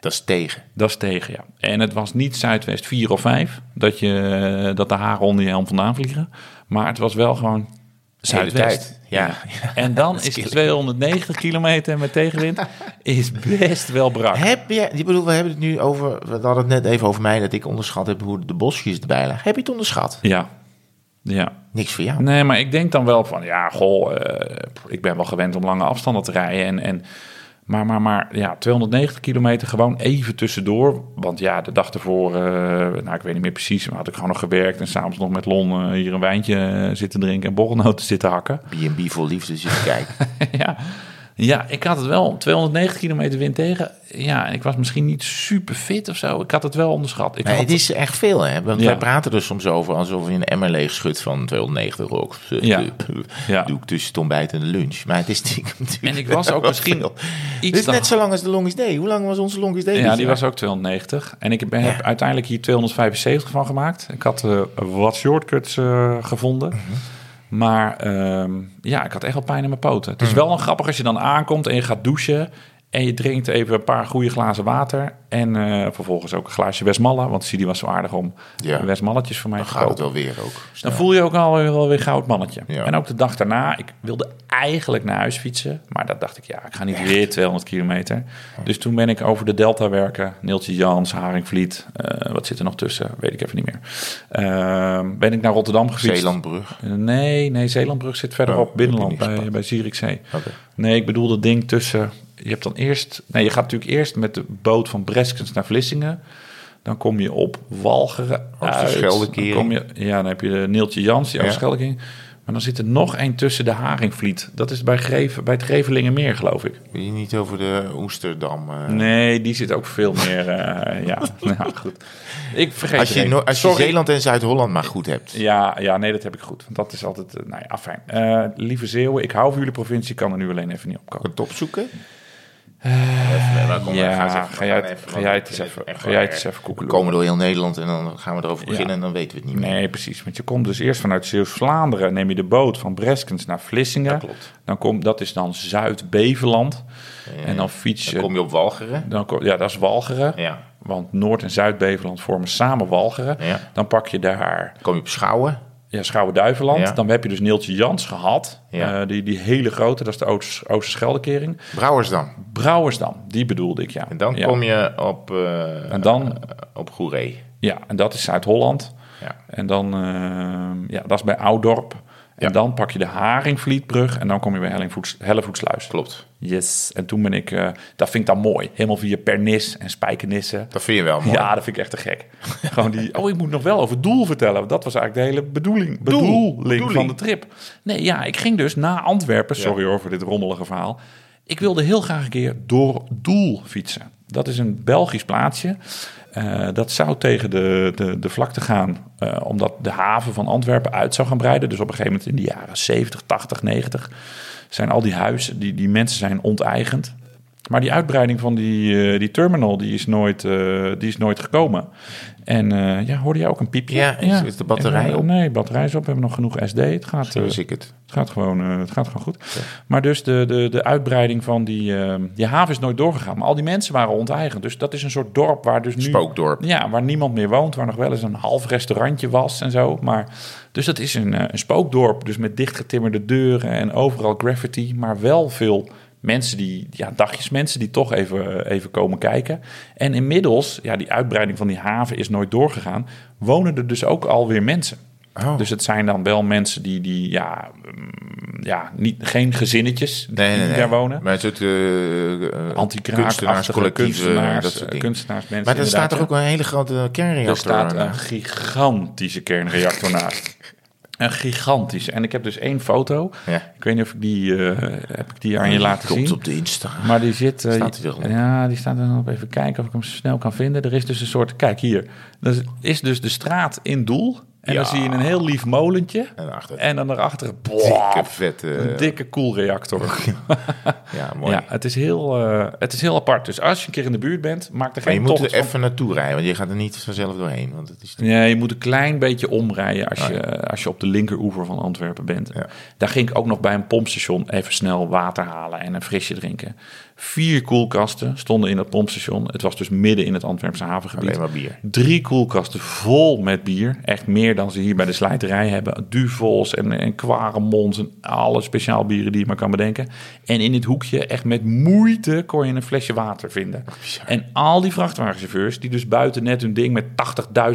Dat is tegen. Dat is tegen, ja. En het was niet Zuidwest 4 of 5, dat, je, dat de haren onder je helm vandaan vliegen. Maar het was wel gewoon Zuidwest. tijd, ja. En dan is is 290 kilometer met tegenwind is best wel brak. Heb je, ik bedoel, we hebben het nu over, we hadden het net even over mij, dat ik onderschat heb hoe de bosjes erbij lagen. Heb je het onderschat? Ja. Ja. Niks voor jou. Nee, maar ik denk dan wel van, ja, goh, eh, ik ben wel gewend om lange afstanden te rijden. En, en, Maar, maar, maar ja, 290 kilometer gewoon even tussendoor. Want ja, de dag ervoor, eh, nou ik weet niet meer precies, maar had ik gewoon nog gewerkt. En s'avonds nog met Lon eh, hier een wijntje zitten drinken en borrelnoten zitten hakken. B&B vol liefde zitten kijken. ja. Ja, ik had het wel 290 kilometer wind tegen. Ja, ik was misschien niet super fit of zo. Ik had het wel onderschat. Ik Nee, had, het is echt veel, hè? Want Ja. wij praten er soms over alsof je een emmer leeg schudt van 290 ook. Ja. Ja. Doe ik tussen het ontbijt en de lunch. Maar het is natuurlijk En ik was ook misschien veel. iets Dit is net zo lang als de longest day. Hoe lang was onze longest day? Ja, die was ook 290. En ik ben, heb uiteindelijk hier 275 van gemaakt. Ik had eh, wat shortcuts eh, gevonden. Mhm. Maar ehm, ja, ik had echt wel pijn in mijn poten. Het is wel een grappig als je dan aankomt en je gaat douchen. En je drinkt even een paar goede glazen water. En eh, vervolgens ook een glaasje Westmalle. Want Sidi was zo aardig om Ja. Westmalletjes voor mij Dan te gaat het kopen. wel weer ook. Dan voel je ook alweer wel weer goud mannetje. Ja. En ook de dag daarna, ik wilde eigenlijk naar huis fietsen. Maar dat dacht ik, ja, ik ga niet weer 200 kilometer. Dus toen ben ik over de Delta werken. Neeltje Jans, Haringvliet. eh, wat zit er nog tussen? Weet ik even niet meer. Ehm, ben ik naar Rotterdam gefietst. Zeelandbrug. Nee, nee, Zeelandbrug zit verderop, Oh, binnenland, bij, bij Zierikzee. Nee, ik bedoel dat ding tussen... Je hebt dan eerst... Nee, je gaat natuurlijk eerst met de boot van Breskens naar Vlissingen. Dan kom je op Walcheren uit. Dan kom je, ja, dan heb je de Neeltje Jans, die Ja. Maar dan zit er nog één tussen de Haringvliet. Dat is bij, Greven, bij het Grevelingenmeer, geloof ik. Wil je niet over de Oesterdam... eh, Nee, die zit ook veel meer... eh, ja, nou goed. Ik vergeet Als je, no- als je. Zeeland en Zuid-Holland maar goed hebt. Ja, ja, nee, dat heb ik goed. Want dat is altijd... eh, nou ja, afijn. Eh, lieve Zeeuwen, ik hou van jullie provincie. kan er nu alleen even niet opkomen. Het opzoeken? Ja, ga jij het- ga jij het eens even- ga jij het eens even We komen door heel Nederland en dan gaan we erover beginnen Ja. en dan weten we het niet meer. Nee, precies. Want je komt dus eerst vanuit Zeeuws-Vlaanderen, neem je de boot van Breskens naar Vlissingen. Dat klopt. Dan kom, dat is dan Zuid-Beveland. En dan fiets je... Dan kom je op Walcheren. dan kom, ja, dat is Walcheren. Ja. Want Noord- en Zuid-Beveland vormen samen Walcheren. Ja. Dan pak je daar Dan kom je op Schouwen. Ja, Schouwen-Duiveland. Ja. Dan heb je dus Neeltje Jans gehad. Ja. Eh, die, die hele grote, dat is de Oost- Oosterscheldekering. Brouwersdam. Brouwersdam, die bedoelde ik, ja. En dan ja. kom je op, eh, En dan- eh, op Goeree. Ja, en dat is Zuid-Holland. Ja. En dan, ja, dat is bij Oudorp. En Ja. dan pak je de Haringvlietbrug en dan kom je bij Hellingvoets, Hellevoetsluis. Klopt. Yes. En toen ben ik, eh, dat vind ik dan mooi. Helemaal via Pernis en Spijkenissen. Dat vind je wel mooi. Ja, dat vind ik echt te gek. Gewoon die, oh, ik moet nog wel over het doel vertellen. want Dat was eigenlijk de hele bedoeling, Doel. bedoeling Doeling. van de trip. Nee, ja, ik ging dus na Antwerpen, sorry hoor voor dit rommelige verhaal. Ik wilde heel graag een keer door Doel fietsen. Dat is een Belgisch plaatsje. Eh, dat zou tegen de, de, de vlakte gaan, eh, omdat de haven van Antwerpen uit zou gaan breiden. Dus op een gegeven moment in de jaren 70, 80, 90 zijn al die huizen, die, die mensen zijn onteigend. Maar die uitbreiding van die, eh, die terminal, die is nooit, eh, die is nooit gekomen. En eh, ja, hoorde jij ook een piepje? Ja, is- is de batterij op? Nee, batterij is op. We hebben nog genoeg SD. Het gaat, het. het gaat gewoon, het gaat gewoon goed. Maar dus de, de, de uitbreiding van die, die haven is nooit doorgegaan. Maar al die mensen waren onteigend. Dus dat is een soort dorp waar dus nu... Spookdorp. Ja, waar niemand meer woont. Waar nog wel eens een half restaurantje was en zo. Maar, dus dat is een, een spookdorp. Dus met dichtgetimmerde deuren en overal graffiti. Maar wel veel mensen die, ja, dagjes mensen die toch even, eh, even komen kijken. En inmiddels, ja, die uitbreiding van die haven is nooit doorgegaan. Wonen er dus ook alweer mensen. Oh. Dus het zijn dan wel mensen die, die ja, mm, ja niet, geen gezinnetjes Nee, nee, die nee. daar wonen. Maar het soort uh, Anti-kraakachtige kunstenaars, dat soort dingen. kunstenaars mensen. Maar er staat er ook een hele grote ja. Er kernreactor staat een gigantische kernreactor naast. Een gigantische. En ik heb dus één foto. Ja. Ik weet niet of ik die, eh, heb ik die aan je laten Komt zien. op de Insta. Maar die zit. Staat hij erop? Ja, die staat er nog even kijken of ik hem snel kan vinden. Er is dus een soort. Kijk hier. Er is dus de straat in doel. En Ja. dan zie je een heel lief molentje. En dan daarachter een Dikke vette... een dikke koelreactor. Ja, mooi. Ja, het is, heel, eh, het is heel apart. Dus als je een keer in de buurt bent, maak er maar geen je moet tocht er van. even naartoe rijden, want je gaat er niet vanzelf doorheen. Want het is Ja, je moet een klein beetje omrijden als, Ah, je, als je op de linkeroever van Antwerpen bent. Daar ging ik ook nog bij een pompstation even snel water halen en een frisje drinken. Vier koelkasten stonden in dat pompstation. Het was dus midden in het Antwerpse havengebied. alleen maar bier. Drie koelkasten vol met bier. Echt meer dan ze hier bij de slijterij hebben. Duvels en, en Quaremons en alle speciaal bieren die je maar kan bedenken. En in dit hoekje, echt met moeite, kon je een flesje water vinden. En al die vrachtwagenchauffeurs, die dus buiten net hun ding met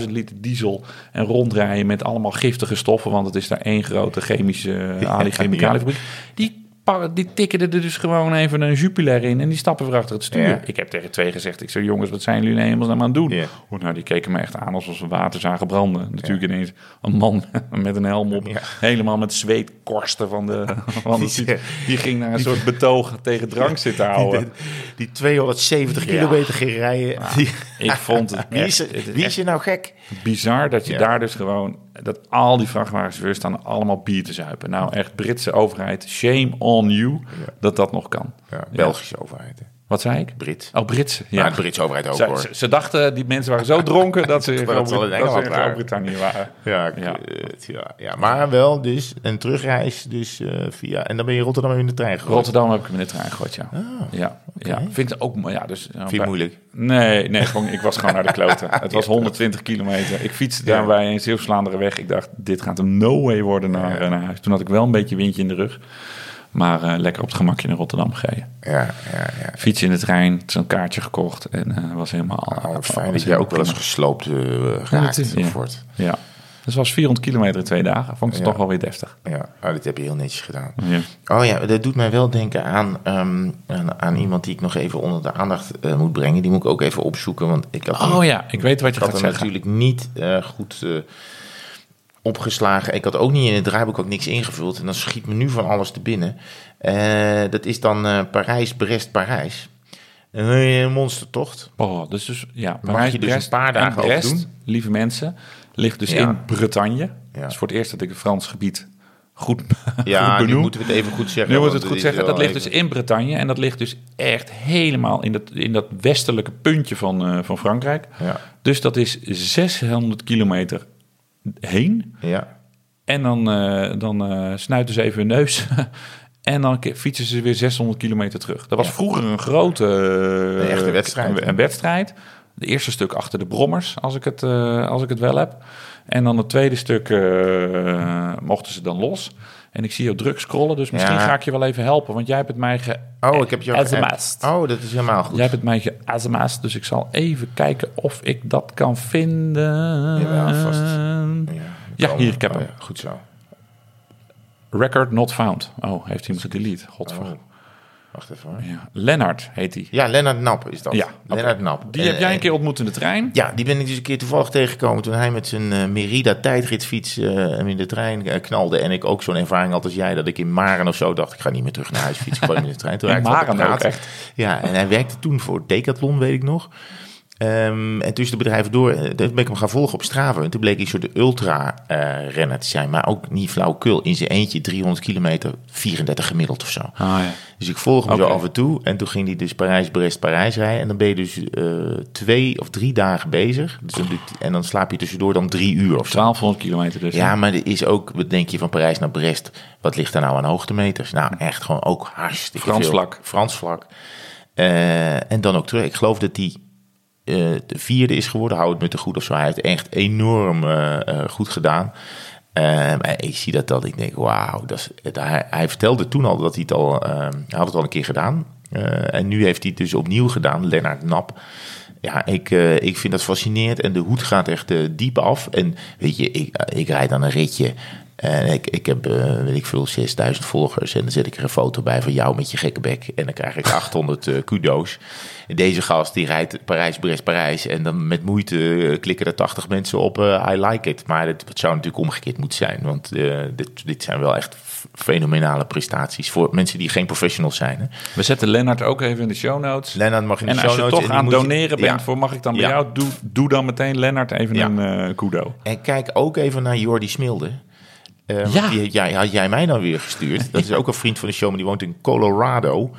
80.000 liter diesel en rondrijden met allemaal giftige stoffen, want het is daar één grote chemische uh, ja. fabriek. Die die tikken er dus gewoon even een Jupiler in en die stappen weer achter het stuur. Ja. Ik heb tegen twee gezegd, ik zei jongens, wat zijn jullie nou helemaal aan het doen? Ja. Oh, nou, die keken me echt aan alsof ze water zagen branden. Natuurlijk ineens een man met een helm op, helemaal met zweetkorsten van de, van de Die- fiets. Die ging naar een soort betoog tegen drank zitten houden. Die, die 270 kilometer ging rijden. Die- Ik vond het wie, is, echt- wie is je nou gek? bizar dat je daar dus gewoon... dat al die vrachtwagenchauffeurs staan allemaal bier te zuipen. Nou, echt Britse overheid, shame on you dat dat nog kan. Ja, Belgische overheid. hè. Wat zei ik? Brit. Oh, Britse. Ja, de Britse overheid ook Ze, hoor. ze, ze dachten, die mensen waren zo dronken dat ze in in in. Groot-Brittannië waren. Ja, Ja. kut, ja. ja, maar wel dus een terugreis dus eh, via... En dan ben je Rotterdam in de trein gegooid. Rotterdam heb ik hem in de trein gegooid, ja. ja, ja. Vind ik ook... Ja, dus, Vind je het moeilijk? Nee, nee gewoon, ik was gewoon naar de kloten. Het was 120 kilometer. Ik fietste daar Ja. bij een Zeeuws-Vlaanderen weg. Ik dacht, dit gaat een no way worden naar, eh, naar huis. Toen had ik wel een beetje windje in de rug. Maar eh, lekker op het gemakje naar Rotterdam gereden. Ja, ja, ja. Fiets in de trein, zo'n kaartje gekocht. En eh, was helemaal... Oh, fijn dat jij ook wel eens gesloopt eh raakt. natuurlijk, ja. Prima. Ja. Dus was 400 kilometer in twee dagen. Vond ik het Ja. toch wel weer deftig. Ja, oh, dit heb je heel netjes gedaan. Ja. Oh ja, dat doet mij wel denken aan, ehm, aan, aan iemand die ik nog even onder de aandacht eh, moet brengen. Die moet ik ook even opzoeken, want ik had, Oh ja, ik weet wat je gaat zeggen. natuurlijk niet eh, goed eh, opgeslagen. Ik had ook niet in het draaiboek ook niks ingevuld. En dan schiet me nu van alles te binnen. Eh, dat is dan eh, Parijs, Brest, Parijs. Een monstertocht. Oh, dus, dus ja, Mag Parijs, je dus Brest een paar en dagen over Brest, doen? lieve mensen, ligt dus Ja. in Bretagne. Ja. Dat is voor het eerst dat ik het Frans gebied goed, Ja, goed nu moeten we het even goed zeggen. Nu moet want het goed zeggen. Dat ligt even- dus in Bretagne. En dat ligt dus echt helemaal in dat, in dat westelijke puntje van, eh, van Frankrijk. Ja, Dus dat is 600 kilometer heen. ja. En dan, eh, dan eh, snuiten ze even hun neus. en dan fietsen ze weer 600 kilometer terug. Dat was Ja. vroeger een grote eh, Een echte wedstrijd, Een, wedstrijd. De eerste stuk achter de brommers, als ik het, eh, als ik het wel heb. En dan het tweede stuk eh, mochten ze dan los. En ik zie jou druk scrollen, dus misschien Ja. ga ik je wel even helpen. Want jij hebt het mij ge Oh, ik heb je sms'd. Oh, dat is helemaal goed. Jij hebt het mij ge dus ik zal even kijken of ik dat kan vinden. Jawel, vast. Ja, hier, ik heb oh hem. ja, goed zo. Record not found. Oh, heeft hij hem gedelete? Godver. Oh. Wacht even hoor. Ja. Lennart heet hij. Ja, Lennart Nap is dat. Ja, Lennart. Nap. Die heb jij een keer ontmoet in de trein. Ja, die ben ik dus een keer toevallig tegengekomen toen hij met zijn eh, Merida tijdritfiets eh, in de trein eh, knalde. En ik ook zo'n ervaring had als jij, dat ik in Maren of zo dacht, ik ga niet meer terug naar huis fietsen, hem in de trein. Toen In Maren ook, echt? Ja, en hij werkte toen voor Decathlon, weet ik nog. Ehm, en tussen de bedrijven door eh, toen ben ik hem gaan volgen op Strava. En toen bleek hij een soort ultra-renner te zijn. Maar ook niet flauwkul. In zijn eentje 300 kilometer, 34 gemiddeld of zo. Ah, ja. Dus ik volg hem Oké. zo af en toe. En toen ging hij dus Parijs-Brest-Parijs rijden. En dan ben je dus eh, twee of drie dagen bezig. Dus dan en dan slaap je tussendoor dan drie uur of zo. 1200 kilometer dus. Ja, maar er is ook, wat denk je van Parijs naar Brest? Wat ligt daar nou aan hoogtemeters? Nou, echt gewoon ook hartstikke Frans veel. vlak. Frans vlak. Eh, en dan ook terug. Ik geloof dat die eh, de vierde is geworden. Hou het me te goed of zo. Hij heeft echt enorm eh, eh, goed gedaan. Eh, maar ik zie dat dat ik denk, wauw. dat is- Hij, vertelde toen al dat hij het al, eh, hij had het al een keer gedaan. Eh, en nu heeft hij het dus opnieuw gedaan, Lennart Nap. Ja, ik, eh, ik vind dat fascinerend. En de hoed gaat echt eh, diep af. En weet je, ik, eh, ik rijd dan een ritje. En ik, ik heb, eh, weet ik veel, 6000 volgers. En dan zet ik er een foto bij van jou met je gekke bek. En dan krijg ik 800 eh, kudo's. En deze gast die rijdt Parijs, Brest, Parijs. En dan met moeite eh, klikken er 80 mensen op I like it. Maar het, het zou natuurlijk omgekeerd moeten zijn. Want dit, dit zijn wel echt fenomenale prestaties. Voor mensen die geen professionals zijn. Hè. We zetten Lennart ook even in de show notes. Lennart mag in de en show als je notes toch en die aan moet je- doneren bent Ja. voor mag ik dan bij Ja. jou, doe, doe dan meteen Lennart even Ja. een kudo. En kijk ook even naar Jordi Smilde. Eh, Ja. Die ja, had jij mij dan weer gestuurd. Dat is ook een vriend van de show, maar die woont in Colorado.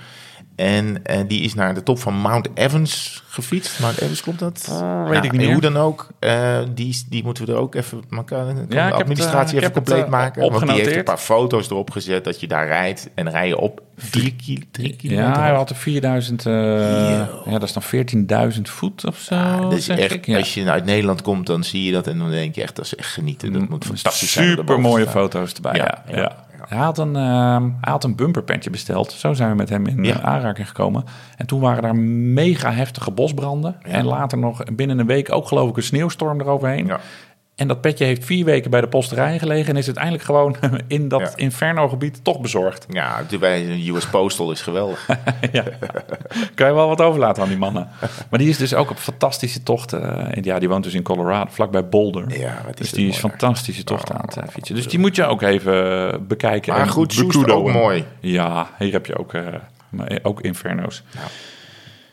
En eh, die is naar de top van Mount Evans gefietst. Mount Evans klopt dat? Oh, weet ik niet meer. Hoe dan ook, eh, die, die moeten we er ook even elkaar, Ja, de ik heb het, administratie eh, even het, compleet eh, maken. Want die heeft een paar foto's erop gezet dat je daar rijdt. En rij je op drie, ki drie kilometer. Ja, hij had er 4000, eh, ja, dat is dan 14.000 voet of zo. Ja, dat is echt, ik. Ja. Als je uit Nederland komt, dan zie je dat en dan denk je echt, dat is echt genieten. Dat moet fantastisch zijn. om Super mooie foto's erbij. Ja. Hij, had een, ehm, hij had een bumperpentje besteld. Zo zijn we met hem in Ja. eh, aanraking gekomen. En toen waren daar mega heftige bosbranden. En later nog binnen een week ook geloof ik een sneeuwstorm eroverheen. Ja. En dat petje heeft vier weken bij de posterij gelegen en is uiteindelijk gewoon in dat Ja. Inferno-gebied toch bezorgd. Ja, bij de US Postal is geweldig. ja. Kan je wel wat overlaten aan die mannen. Maar die is dus ook op fantastische tochten. En ja, die woont dus in Colorado, vlakbij Boulder. Ja, wat is dus die is fantastische tochten aan het eh, fietsen. Dus die moet je ook even bekijken. Maar en goed, Soest ook mooi. Ja, hier heb je ook, eh, ook Inferno's.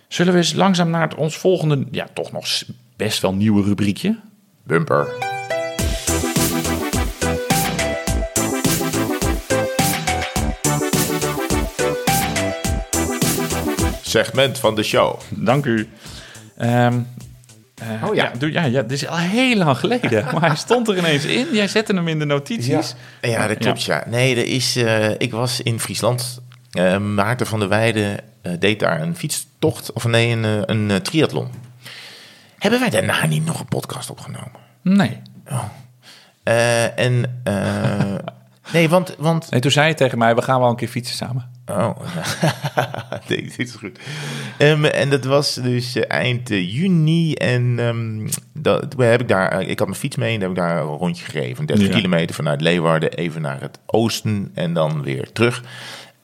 Zullen we eens langzaam naar het, ons volgende, ja, toch nog best wel nieuwe rubriekje? Bumper. Segment van de show. Dank u. Ehm, eh, Oh ja. ja. doe, ja, ja, dit is al heel lang geleden. maar hij stond er ineens in. Jij zette hem in de notities. Ja, dat klopt, ja. Nee, er is, eh, ik was in Friesland. Eh, Maarten van der Weijden deed daar een fietstocht, of nee, een, een triathlon. Hebben wij daarna niet nog een podcast opgenomen? Nee. Eh, en, eh, nee, want, want nee. Toen zei je tegen mij, we gaan wel een keer fietsen samen. Oh, dit is goed. Ehm, en dat was dus eh, eind eh, juni. En ehm, dat, toen heb ik daar, eh, ik had mijn fiets mee en heb ik daar een rondje gegeven. 30 Ja. kilometer vanuit Leeuwarden even naar het oosten en dan weer terug.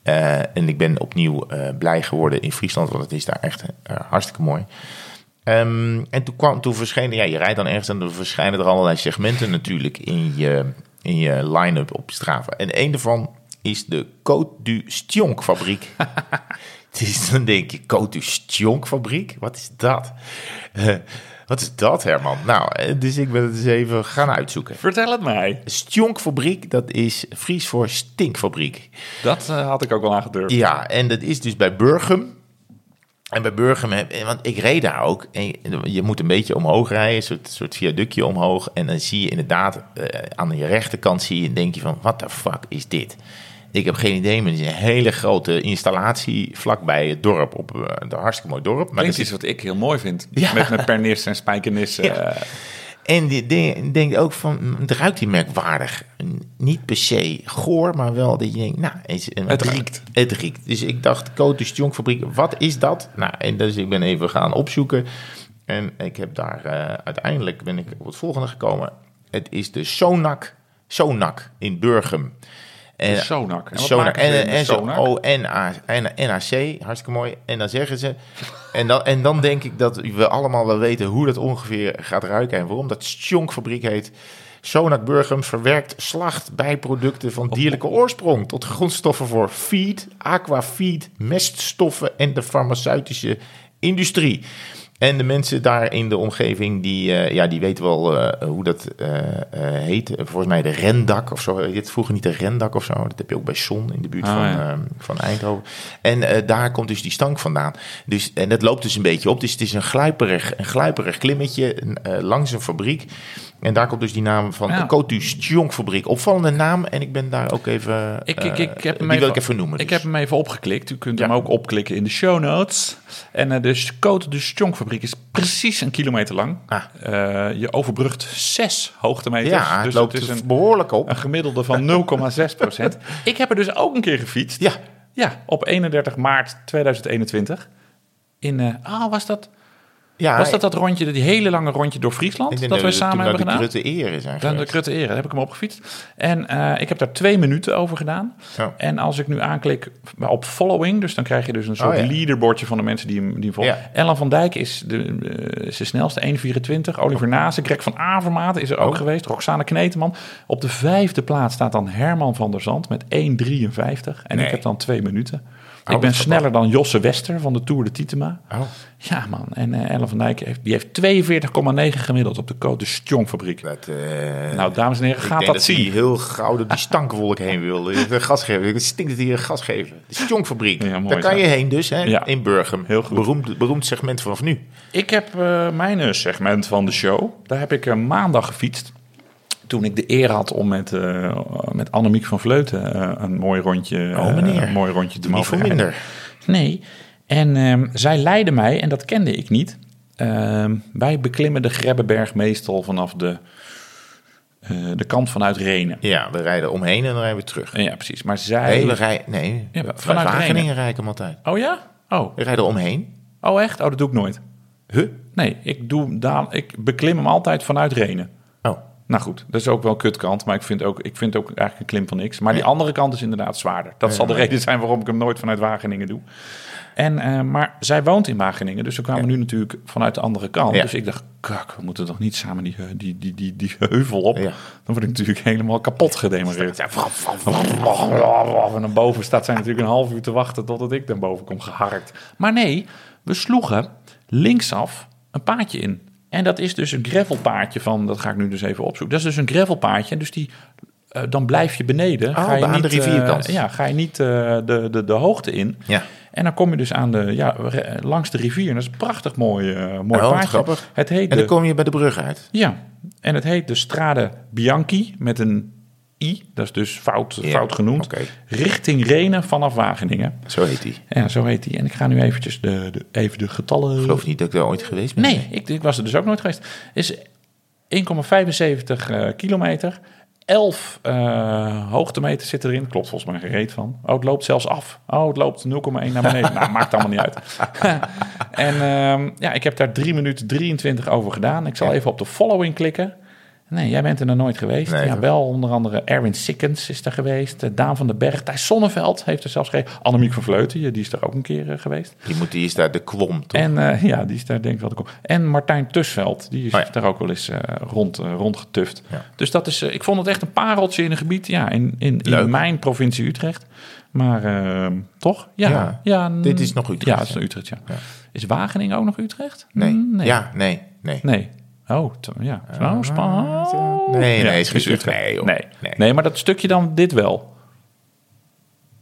En ik ben opnieuw eh, blij geworden in Friesland, want het is daar echt hartstikke mooi. Ehm, en toen, kwam, toen verschenen, ja, je rijdt dan ergens en dan verschijnen er allerlei segmenten natuurlijk in je, in je line-up op Strava. En een daarvan is de Côte du Stionk fabriek. dus dan denk je, Côte du Stionk fabriek? Wat is dat? Eh, wat is dat, Herman? Nou, eh, dus ik ben het eens even gaan uitzoeken. Vertel het mij. Stjonkfabriek, dat is Fries voor stinkfabriek. Dat eh, had ik ook wel aangedurfd. Ja, en dat is dus bij Burgum. En bij Burgum, want ik reed daar ook. En je- moet een beetje omhoog rijden, een soort, soort viaductje omhoog. En dan zie je inderdaad aan je rechterkant zie je, en denk je van, what the fuck is dit? Ik heb geen idee, maar het is een hele grote installatie vlakbij het dorp. Op uh, een hartstikke mooi dorp. Maar er iets wat ik heel mooi vind. Ja. Met, met pernis en spijkenis. eh. En die denk ook van, het ruikt hier merkwaardig. Niet per se goor, maar wel dat je denkt, nou... is- Het riekt. Het riekt. Dus ik dacht, Cotus Jonkfabriek, wat is dat? Nou, en dus ik ben even gaan opzoeken. En ik heb daar, eh, uiteindelijk ben ik op het volgende gekomen. Het is de Sonak, Sonak in Burgum. En, Sonak. En Sonak. En, in de en Sonak? O-N-A-C, hartstikke mooi. En dan zeggen ze... En dan, en dan denk ik dat we allemaal wel weten hoe dat ongeveer gaat ruiken. En waarom dat Stjonkfabriek heet. Sonak Burgum verwerkt slacht bijproducten van dierlijke oorsprong... tot grondstoffen voor feed, aquafeed, meststoffen en de farmaceutische industrie. En de mensen daar in de omgeving, die, eh, ja, die weten wel eh, hoe dat eh, heet. Volgens mij de rendak of zo. Het vroeger niet de rendak of zo. Dat heb je ook bij Son in de buurt Ah, van, ja. eh, van Eindhoven. En daar komt dus die stank vandaan. Dus, en dat loopt dus een beetje op. Dus het is een gluiperig, een gluiperig klimmetje langs een fabriek. En daar komt dus die naam van Ja. de Fabriek. Opvallende naam. En ik ben daar ook even... Ik, ik, ik heb hem die wil even, ik even noemen. Ik dus. heb hem even opgeklikt. U kunt Ja. hem ook opklikken in de show notes. En de Cote de Is precies een kilometer lang. Ah. Eh, je overbrugt zes hoogtemeters. ja, het dus loopt het is een, behoorlijk op. een gemiddelde van 0,6 procent. ik heb er dus ook een keer gefietst. Ja. Ja, op 31 maart 2021. In, eh ah, was dat, Ja, was dat dat rondje, die hele lange rondje door Friesland? Dat we samen hebben gedaan? de Ere zijn Dan de. Krutte Ere, daar heb ik hem opgefietst. En eh, ik heb daar twee minuten over gedaan. En als ik nu aanklik op following, dus dan krijg je dus een soort Oh, ja. leaderbordje van de mensen die hem, die hem volgen. Ja. Ellen van Dijk is de, eh, is de snelste, 1,24. Oliver Nase, Greg van Avermaat is er ook Oh. geweest. Roxane Kneteman. Op de vijfde plaats staat dan Herman van der Zand met 1,53. En Nee. ik heb dan twee minuten. Oh, ik ben wat sneller dan Josse Wester van de Tour de Titema. Oh. Ja man, en eh, Ellen van Dijk heeft, die heeft 42,9 gemiddeld op de Code Stjonkfabriek. Dat, eh, Nou, dames en heren, ik gaat dat zien. heel gauw door die stankwolk heen wil. De gas geven. Het stinkt hier gas geven. De. Ja, mooi Daar kan je heen dus, hè, Ja. in Burgum. Heel goed. Beroemd, beroemd segment vanaf nu. Ik heb eh, mijn segment van de show. Daar heb ik maandag gefietst. Toen ik de eer had om met, eh met Annemiek van Vleuten eh, een mooi rondje, Oh, meneer. eh, een mooi rondje te Niet mogen voor rijden. minder. Nee. En ehm, zij leidde mij, en dat kende ik niet. Ehm, wij beklimmen de Grebbeberg meestal vanaf de, de kant vanuit Renen. Ja, we rijden omheen en dan rijden we terug. Ja, precies. Maar zij... Nee, we rijden... Nee, Ja, vanuit Wageningen Renen. rijd ik hem altijd. Oh ja? Oh. We rijden omheen. oh, echt? Oh, dat doe ik nooit. Huh? Nee, ik, doe, daar, ik beklim hem altijd vanuit Renen. Nou goed, dat is ook wel een kutkant. Maar ik vind ook, ik vind ook eigenlijk een klim van niks. Maar die andere kant is inderdaad zwaarder. Dat zal de reden zijn waarom ik hem nooit vanuit Wageningen doe. En, eh, maar zij woont in Wageningen, dus we kwamen nu natuurlijk vanuit de andere kant. Dus ik dacht, kak, we moeten toch niet samen die, eh, die, die, die, die heuvel op. Ja. Dan word ik natuurlijk helemaal kapot gedemoreerd. En dan boven staat zij natuurlijk een half uur te wachten totdat ik dan boven kom geharkt. Maar nee, we sloegen linksaf een paadje in. En dat is dus een gravelpaadje van, dat ga ik nu dus even opzoeken. Dat is dus een gravelpaadje. Dus die, eh, dan blijf je beneden. Oh, ga je aan de niet, eh, rivierkant. ja, ga je niet eh, de, de, de hoogte in. Ja. En dan kom je dus aan de, ja, langs de rivier. En dat is een prachtig mooi, mooi Oh, paadje. Het heet En dan de, kom je bij de brug uit. ja, en het heet de Strade Bianchi met een I. Dat is dus fout, fout genoemd. Richting Renen vanaf Wageningen. Zo heet die. Ja, zo heet die. En ik ga nu eventjes de, de, even de getallen... Ik geloof niet dat ik daar ooit geweest ben. Nee, ik, ik was er dus ook nooit geweest. Is 1,75 eh, kilometer. 11 eh hoogtemeters zit erin. Klopt volgens mij gereed van. Oh, het loopt zelfs af. Oh, het loopt 0,1 naar beneden. nou, maakt allemaal niet uit. en ehm, ja, ik heb daar 3 minuten 23 over gedaan. Ik zal Ja. even op de following klikken. Nee, jij bent er nog nooit geweest. Nee, ja, toch? wel onder andere Erwin Sikkens is er geweest. eh, Daan van den Berg. Thijs Sonneveld heeft er zelfs geweest. Annemiek van Vleuten, die is er ook een keer eh, geweest. Die, moet, die is daar de kwom, toch? En eh, ja, die is daar denk ik wel te komen. En Martijn Tusveld, die is Oh ja. daar ook wel eens eh, rond, eh, rondgetuft. Ja. Dus dat is, ik vond het echt een pareltje in een gebied, ja, in, in, in mijn provincie Utrecht. Maar eh, toch? Ja, Ja. Dit is nog Utrecht, Ja, het is Utrecht, ja. Ja. Is Wageningen ook nog Utrecht? nee. Mm, Nee. Ja, nee, nee. Nee. Oh, ja. Spannend. Nee, nee, is is joh. Nee. Nee. nee, maar dat stukje dan dit wel.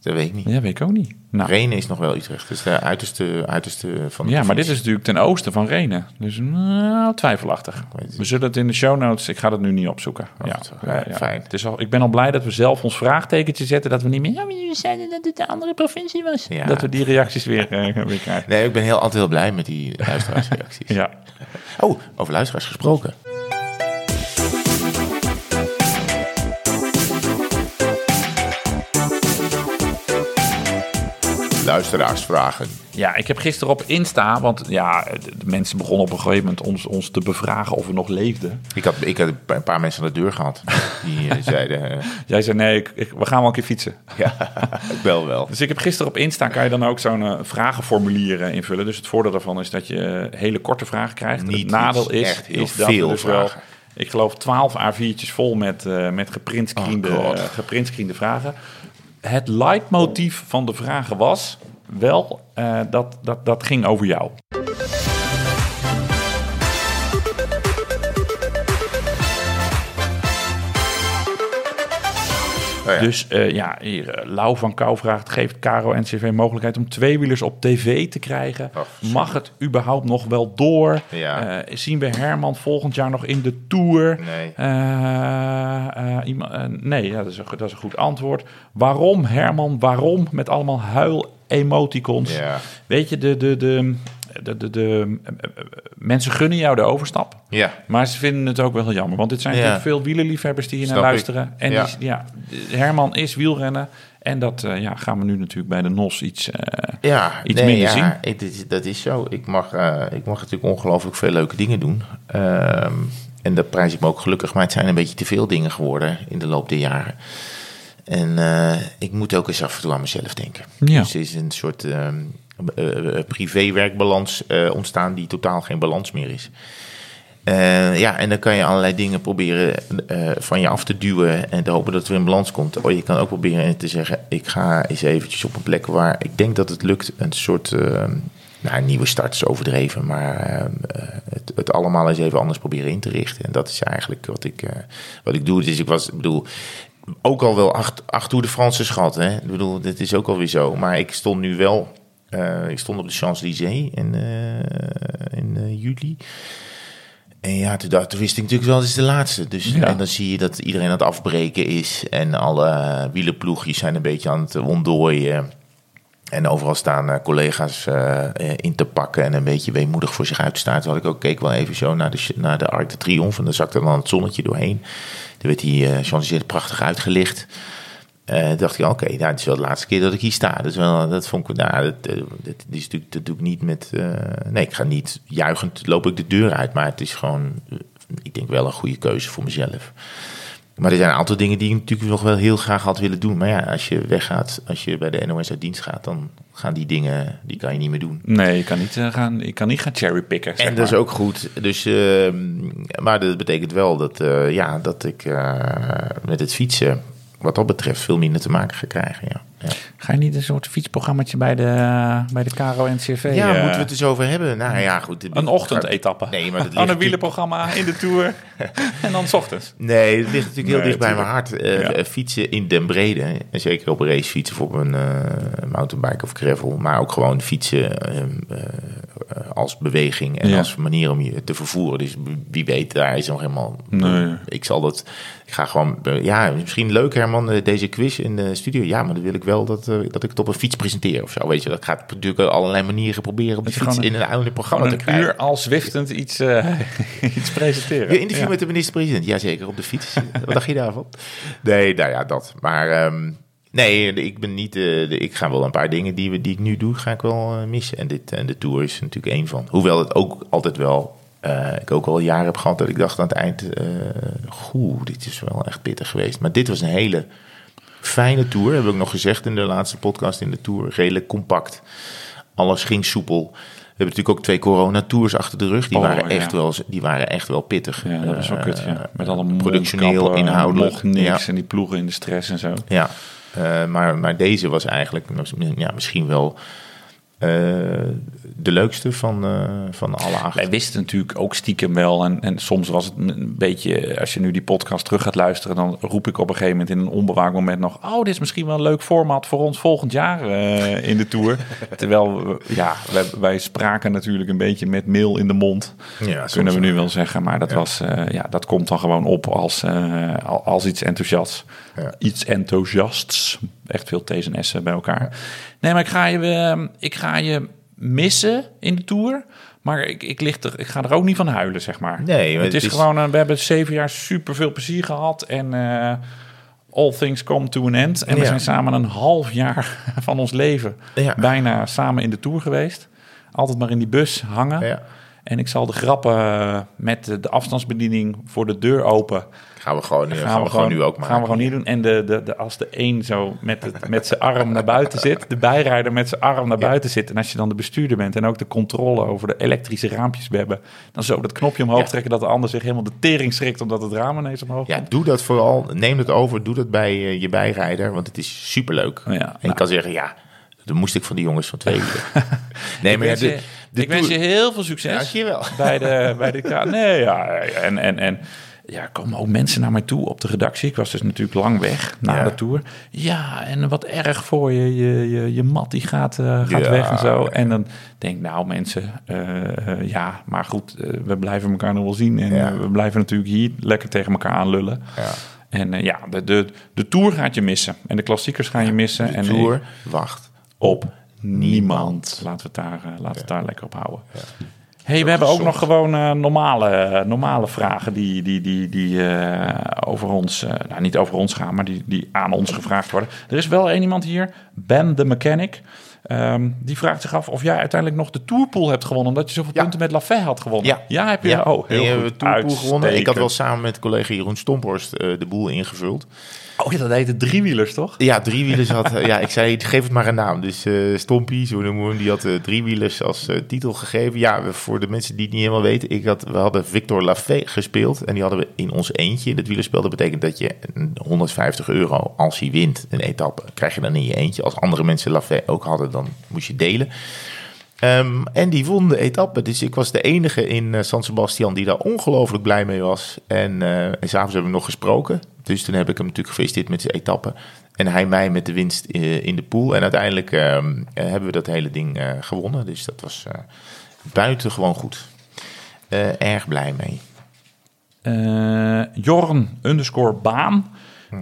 Dat weet ik niet. Ja, weet ik ook niet. Nou, Renen is nog wel Utrecht. Dat is de uiterste, uiterste van de Ja, maar dit is natuurlijk ten oosten van Renen. Dus nou, twijfelachtig. We zullen het in de show notes... Ik ga het nu niet opzoeken. Oh, ja, fijn. Het is al, ik ben al blij dat we zelf ons vraagtekentje zetten. Dat we niet meer... Ja, maar jullie zeiden dat het de andere provincie was. Ja. Dat we die reacties weer, eh, weer krijgen. Nee, ik ben heel, altijd heel blij met die luisteraarsreacties. Ja. Oh, over luisteraars gesproken. Luisteraarsvragen. ja, ik heb gisteren op Insta... Want ja, de, mensen begonnen op een gegeven moment ons, ons te bevragen of we nog leefden. Ik had, ik had een paar mensen aan de deur gehad. Die eh, zeiden, eh, Jij zei nee, ik, ik- we gaan wel een keer fietsen. ja, ik bel wel. Dus ik heb gisteren op Insta kan je dan ook zo'n eh, vragenformulier invullen. Dus het voordeel daarvan is dat je hele korte vragen krijgt. Niet het nadeel is, echt heel is dat veel dus wel, vragen. ik geloof 12 A4'tjes vol met, met geprintscreende, Oh, geprintscreende vragen. Het leidmotief van de vragen was wel eh, dat, dat dat ging over jou. Ja. Dus eh, ja, hier, eh, Lau van Kou vraagt... geeft Caro NCV mogelijkheid om tweewielers op tv te krijgen? Oh, Mag het überhaupt nog wel door? Ja. Eh, zien we Herman volgend jaar nog in de Tour? Nee. Iemand- nee, ja, dat, is een, dat is een goed antwoord. Waarom, Herman? Waarom? Met allemaal huil-emoticons. Ja. Weet je, de, de, de, de, de, de- mensen gunnen jou de overstap. Ja, Maar ze vinden het ook wel heel jammer. Want dit zijn natuurlijk veel wielerliefhebbers die hier naar luisteren. En Ja. die- ja, Herman is wielrennen. En dat eh, ja, gaan we nu natuurlijk bij de NOS iets... ja Iets nee, minder ja, zien. ik- dit is- dat is zo. Ik mag, eh, ik mag natuurlijk ongelooflijk veel leuke dingen doen. Ehm, en daar prijs ik me ook gelukkig. Maar het zijn een beetje te veel dingen geworden in de loop der jaren. En ik moet ook eens af en toe aan mezelf denken. Ja. Dus er is een soort ehm eh, eh, privé-werkbalans eh, ontstaan die totaal geen balans meer is. Eh, ja, en dan kan je allerlei dingen proberen eh, van je af te duwen en te hopen dat weer in balans komt. Oh, je kan ook proberen te zeggen, ik ga eens eventjes op een plek waar ik denk dat het lukt. Een soort, eh, nou, nieuwe start is overdreven, maar eh, eh, het, het allemaal eens even anders proberen in te richten. En dat is eigenlijk wat ik, eh, wat ik doe. Dus ik was, ik bedoel, ook al wel acht, acht Tour de France gehad. Hè? Ik bedoel, dit is ook alweer zo. Maar ik stond nu wel, eh, ik stond op de Champs-Élysées in, eh, in eh, juli. En ja, toen, dacht, toen wist ik natuurlijk wel, dit is de laatste. Dus Ja. en dan zie je dat iedereen aan het afbreken is. En alle wielenploegjes zijn een beetje aan het ontdooien. En overal staan collega's in te pakken en een beetje weemoedig voor zich uit te staan. Toen had ik ook keek wel even zo naar de, naar de Arc de Triomphe. En dan zakte dan het zonnetje doorheen. Toen werd die eh Champs-Élysées prachtig uitgelicht. Eh, dacht ik, oké, nou, het is wel de laatste keer dat ik hier sta. Dat, is wel, dat vond ik, nou, dat, eh, dat, is natuurlijk, dat doe ik niet met, eh, nee, ik ga niet juichend, loop ik de deur uit. Maar het is gewoon, ik denk wel een goede keuze voor mezelf. Maar er zijn een aantal dingen die ik natuurlijk nog wel heel graag had willen doen. Maar ja, als je weggaat, als je bij de NOS uit dienst gaat, dan gaan die dingen, die kan je niet meer doen. Nee, je kan niet, uh, gaan, je kan niet gaan cherrypicken. En dat is ook goed. Dus, uh, maar dat betekent wel dat, uh, ja, dat ik met het fietsen, wat dat betreft, veel minder te maken ga krijgen. Ja. Ja. Ga je niet een soort fietsprogrammaatje bij de, bij de KRO-NCV? Ja, moeten we het eens over hebben. Nou ja, goed. Een ochtendetappe. Nee, maar dat ligt... een wielenprogramma in de Tour en dan s ochtends. Nee, het ligt natuurlijk heel dicht bij mijn hart. Uh, ja. Fietsen in den brede, en zeker op een racefiets of op een uh, mountainbike of gravel. Maar ook gewoon fietsen uh, als beweging en ja. als manier om je te vervoeren. Dus wie weet, daar is nog helemaal... Nee. Ik zal dat... Ik ga gewoon... Ja, misschien leuk Herman, deze quiz in de studio. Ja, maar dan wil ik wel dat, uh, dat ik het op een fiets presenteer of zo. Weet je, dat gaat natuurlijk allerlei manieren proberen om de fiets in een oude programma te krijgen. Een uur al iets, uh, iets presenteren. Je interview ja. met de minister-president, jazeker, op de fiets. Wat dacht je daarvan? Nee, nou ja, dat. Maar um, nee, ik ben niet. Uh, ik ga wel een paar dingen die, we, die ik nu doe, ga ik wel missen. En, dit, en de Tour is natuurlijk één van. Hoewel het ook altijd wel uh, ik ook al jaren heb gehad dat ik dacht aan het eind, uh, goh, dit is wel echt pittig geweest. Maar dit was een hele fijne tour, heb ik nog gezegd in de laatste podcast in de tour. Redelijk compact. Alles ging soepel. We hebben natuurlijk ook twee corona-tours achter de rug. Die, Oh, waren, ja. echt wel, die waren echt wel pittig. Ja, dat was wel Eh, kut, ja. Met alle productioneel, inhoudelijk. nog niks Ja. en die ploegen in de stress en zo. Ja, Eh, maar, maar deze was eigenlijk ja, misschien wel eh, de leukste van, eh, van alle acht. Wij wisten natuurlijk ook stiekem wel. En, en soms was het een beetje, als je nu die podcast terug gaat luisteren, dan roep ik op een gegeven moment in een onbewaakt moment nog: Oh, dit is misschien wel een leuk format voor ons volgend jaar eh, in de tour. Terwijl, we- ja, wij, wij spraken natuurlijk een beetje met mail in de mond. Ja, kunnen we nu wel. zeggen. Maar dat, Ja. was, ja, dat komt dan gewoon op als, al- als iets enthousiasts. Ja. Iets enthousiasts. Echt veel T's en S'en bij elkaar. Nee, maar ik ga je, eh, ik ga je missen in de Tour. Maar ik, ik, lig er, ik ga er ook niet van huilen, zeg maar. Nee, maar het is, het is- gewoon, een- we hebben zeven jaar super veel plezier gehad. En eh, all things come to an end. En we zijn samen een half jaar van ons leven Ja. bijna samen in de Tour geweest. Altijd maar in die bus hangen. Ja. En ik zal de grappen met de, afstandsbediening voor de deur open. Gaan we gewoon, eh, gaan we gewoon nu ook maken. Gaan we gewoon niet doen. En de, de, de, als de een zo met, het, met zijn arm naar buiten zit, de bijrijder met zijn arm naar buiten zit. En als je dan de bestuurder bent en ook de controle over de elektrische raampjes hebben, dan zo dat knopje omhoog Ja. trekken dat de ander zich helemaal de tering schrikt omdat het raam ineens omhoog Ja, komt. doe dat vooral. Neem het over. Doe dat bij eh, je bijrijder. Want het is superleuk. Ja, en nou. je kan zeggen, ja, dat moest ik van die jongens van twee uur. Nee, Ik maar ja, de, je, de ik wens je heel veel succes. Dankjewel. bij de, bij de. Nee, ja, en, en, en ja, er komen ook mensen naar mij toe op de redactie. Ik was dus natuurlijk lang weg na Ja. de tour. Ja, en wat erg voor je. Je, je, je mat die gaat, eh, gaat Ja. weg en zo. En dan denk ik, nou mensen, eh, eh, ja, maar goed, we blijven elkaar nog wel zien. En we blijven natuurlijk hier lekker tegen elkaar aanlullen. Ja. En ja, de, de, de tour gaat je missen. En de klassiekers gaan je missen. De en tour wacht. Op niemand. Laten we het daar, eh, laten we het daar lekker op houden. Hey, we hebben ook nog gewoon eh, normale, normale vragen die, die, die, die eh, over ons, nou niet over ons gaan, maar die, die aan ons gevraagd worden. Er is wel één iemand hier, Ben de Mechanic. Ehm, die vraagt zich af of jij uiteindelijk nog de Tourpool hebt gewonnen, omdat je zoveel Ja. punten met Lafay had gewonnen. Ja. heb je? Ja, Oh, heel goed. Tourpool gewonnen. Ik had wel samen met collega Jeroen Stomphorst eh, de boel ingevuld. Oh, ja, dat heette driewielers, toch? Ja, driewielers had... eh, ja, ik zei, geef het maar een naam. Dus eh Stompie, zo noemen we die had eh, driewielers als titel gegeven. Ja, voor de mensen die het niet helemaal weten. Ik had, we hadden Victor Lafay gespeeld. En die hadden we in ons eentje in het wielerspel. Dat betekent dat je een 150 euro, als hij wint, een etappe, krijg je dan in je eentje. Als andere mensen Lafay ook hadden, dan moest je delen. Ehm, en die won de etappe. Dus ik was de enige in San Sebastian die daar ongelooflijk blij mee was. En, eh en s'avonds hebben we nog gesproken. Dus toen heb ik hem natuurlijk gefeliciteerd met zijn etappe. En hij mij met de winst eh, in de pool. En uiteindelijk ehm, eh, hebben we dat hele ding eh, gewonnen. Dus dat was eh buitengewoon goed. Erg blij mee. Jorn underscore baan.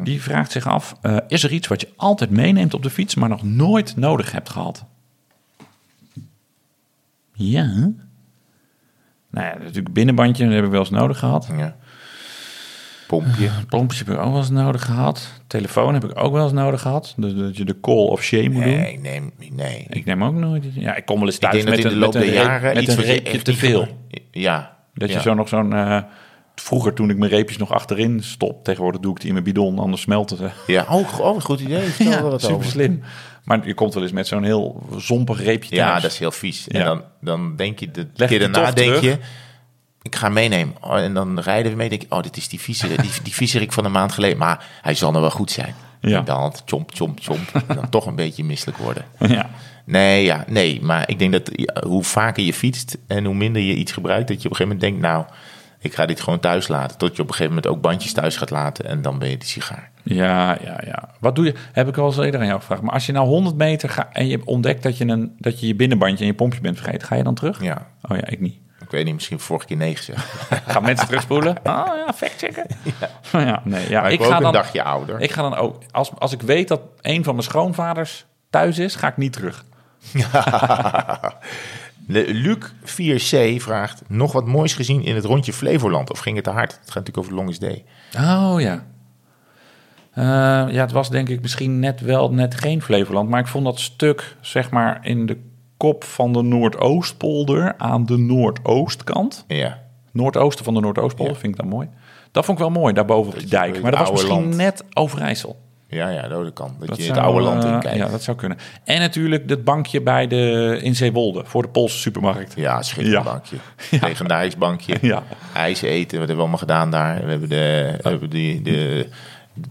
Die vraagt zich af: is er iets wat je altijd meeneemt op de fiets, maar nog nooit nodig hebt gehad? Ja. Nou ja, natuurlijk binnenbandje, dat heb ik wel eens nodig gehad. Ja. Pompje. Pompje heb ik ook wel eens nodig gehad. Telefoon heb ik ook wel eens nodig gehad. Dus dat je de call of shame moet doen. Nee, nee, nee. Ik neem ook nooit. Ja, ik kom wel eens thuis dat met in de een, loop der jaren met iets een reepje te veel. Ja. Dat je ja. zo nog zo'n eh, vroeger toen ik mijn reepjes nog achterin stop. Tegenwoordig doe ik die in mijn bidon, anders smelten ze. Ja, oh, oh goed idee. Vertel er wat super over. slim. Maar je komt wel eens met zo'n heel zompig reepje Ja, dat is heel vies. En Ja. dan, dan denk je, de Leg keer daarna denk terug. je, ik ga meenemen. Oh, en dan rijden we mee, denk ik, oh, dit is die viezerik, die, die viezerik van een maand geleden. Maar hij zal nou wel goed zijn. Ja. En dan chomp, chomp, chomp. en dan toch een beetje misselijk worden. Ja. Nee, ja, nee. Maar ik denk dat hoe vaker je fietst en hoe minder je iets gebruikt, dat je op een gegeven moment denkt, nou, ik ga dit gewoon thuis laten. Tot je op een gegeven moment ook bandjes thuis gaat laten en dan ben je die sigaar. Ja, ja, ja. Wat doe je? Heb ik al eens eerder aan jou gevraagd. Maar als je nou 100 meter gaat en je ontdekt dat je, een, dat je je binnenbandje en je pompje bent vergeten, ga je dan terug? Ja, Oh ja, ik niet. Ik weet niet, misschien vorige keer nee gezegd. Gaan mensen terugspoelen? Ah ja, fact checken. Ja, ja nee. Ja, Maar ik, ik ga ook dan, een dagje ouder. Ik ga dan ook, als, als ik weet dat een van mijn schoonvaders thuis is, ga ik niet terug. Luc 4C vraagt nog wat moois gezien in het rondje Flevoland. Of ging het te hard? Het gaat natuurlijk over Longest Day. Oh ja. Eh, ja, het was denk ik misschien net wel net geen Flevoland. Maar ik vond dat stuk, zeg maar, in de kop van de Noordoostpolder aan de Noordoostkant. Ja. Noordoosten van de Noordoostpolder Ja. vind ik dat mooi. Dat vond ik wel mooi, daarboven op die dijk. Maar dat was misschien land. net Overijssel. Ja, ja, dat kan. Dat, Dat je zou, het oude land eh, inkijkt. Ja, Ja, dat zou kunnen. En natuurlijk het bankje bij de, in Zeewolde, voor de Poolse supermarkt. schitterend Ja. bankje. Legendarisch bankje. Ja. IJs eten, wat hebben we allemaal gedaan daar. We hebben de, we hebben die, de,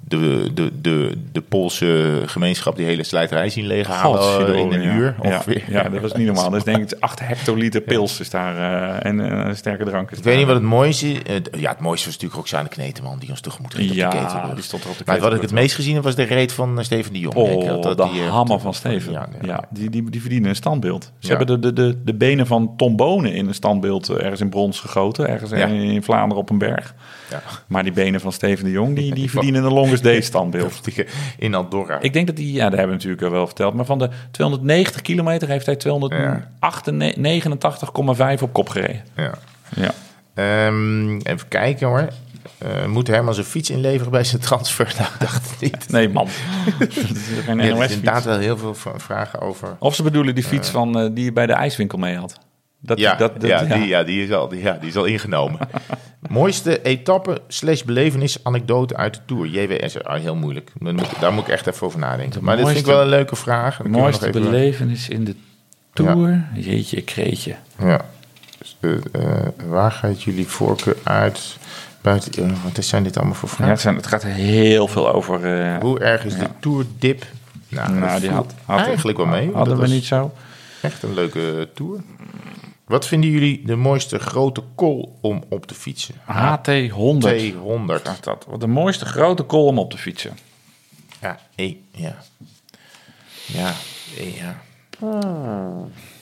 de, de, de, de Poolse gemeenschap die hele slijterij zien leeghalen eh, in Godverdomme, een ja. uur Ja, ongeveer. Ja, dat was niet normaal. Dat is denk ik 8 hectoliter pils is daar eh, en eh, sterke drank. is Ik weet niet wat het mooiste is. Ja, het mooiste was natuurlijk Roxane Kneteman, die ons tegemoet ging op de Ja, die stond er op de Maar wat ik het meest gezien heb, was de reet van Steven de Jong. Oh, dat de die, hammer van Steven. Ja, Ja, die, die, die verdienen een standbeeld. Ze hebben de, de, de, de benen van Tom Bonen in een standbeeld ergens in brons gegoten. Ergens in, in Vlaanderen op een berg. Ja. Maar die benen van Steven de Jong, die, die verdienen een longest day standbeeld. In Andorra. Ik denk dat hij, ja, dat hebben we natuurlijk al wel verteld. Maar van de 290 kilometer heeft hij 289,5 op kop gereden. ja. Ja. Ehm, even kijken hoor. Eh, moet Herman zijn fiets inleveren bij zijn transfer? Nou, ik dacht het niet. Nee, man. dat is geen Ja, er is inderdaad wel heel veel vragen over. Of ze bedoelen die fiets van, eh, die je bij de ijswinkel mee had. Dat, Ja, dat, dat, ja, ja. Die, ja, die, is al, die, ja, die is al ingenomen. Mooiste etappe slash belevenis anekdote uit de Tour. JWS, ah, heel moeilijk. Daar moet, daar moet ik echt even over nadenken. Maar dit vind ik wel een leuke vraag. De mooiste even- belevenis in de Tour. Jeetje, kreetje. Ja. Dus, eh, eh, waar gaat jullie voorkeur uit? Buiten, eh, wat zijn dit allemaal voor Ja, vragen? het, zijn, het gaat heel veel over... eh, Hoe erg is de Tour dip? Nou, nou, die had, had eigenlijk wel mee. Hadden Dat we was niet zo. Echt een leuke Tour. Wat vinden jullie de mooiste grote kol om op te fietsen? HT100. 200. Gaat dat. Wat de mooiste grote kol om op te fietsen. Ja, eh, ja. Ja, eh, ja.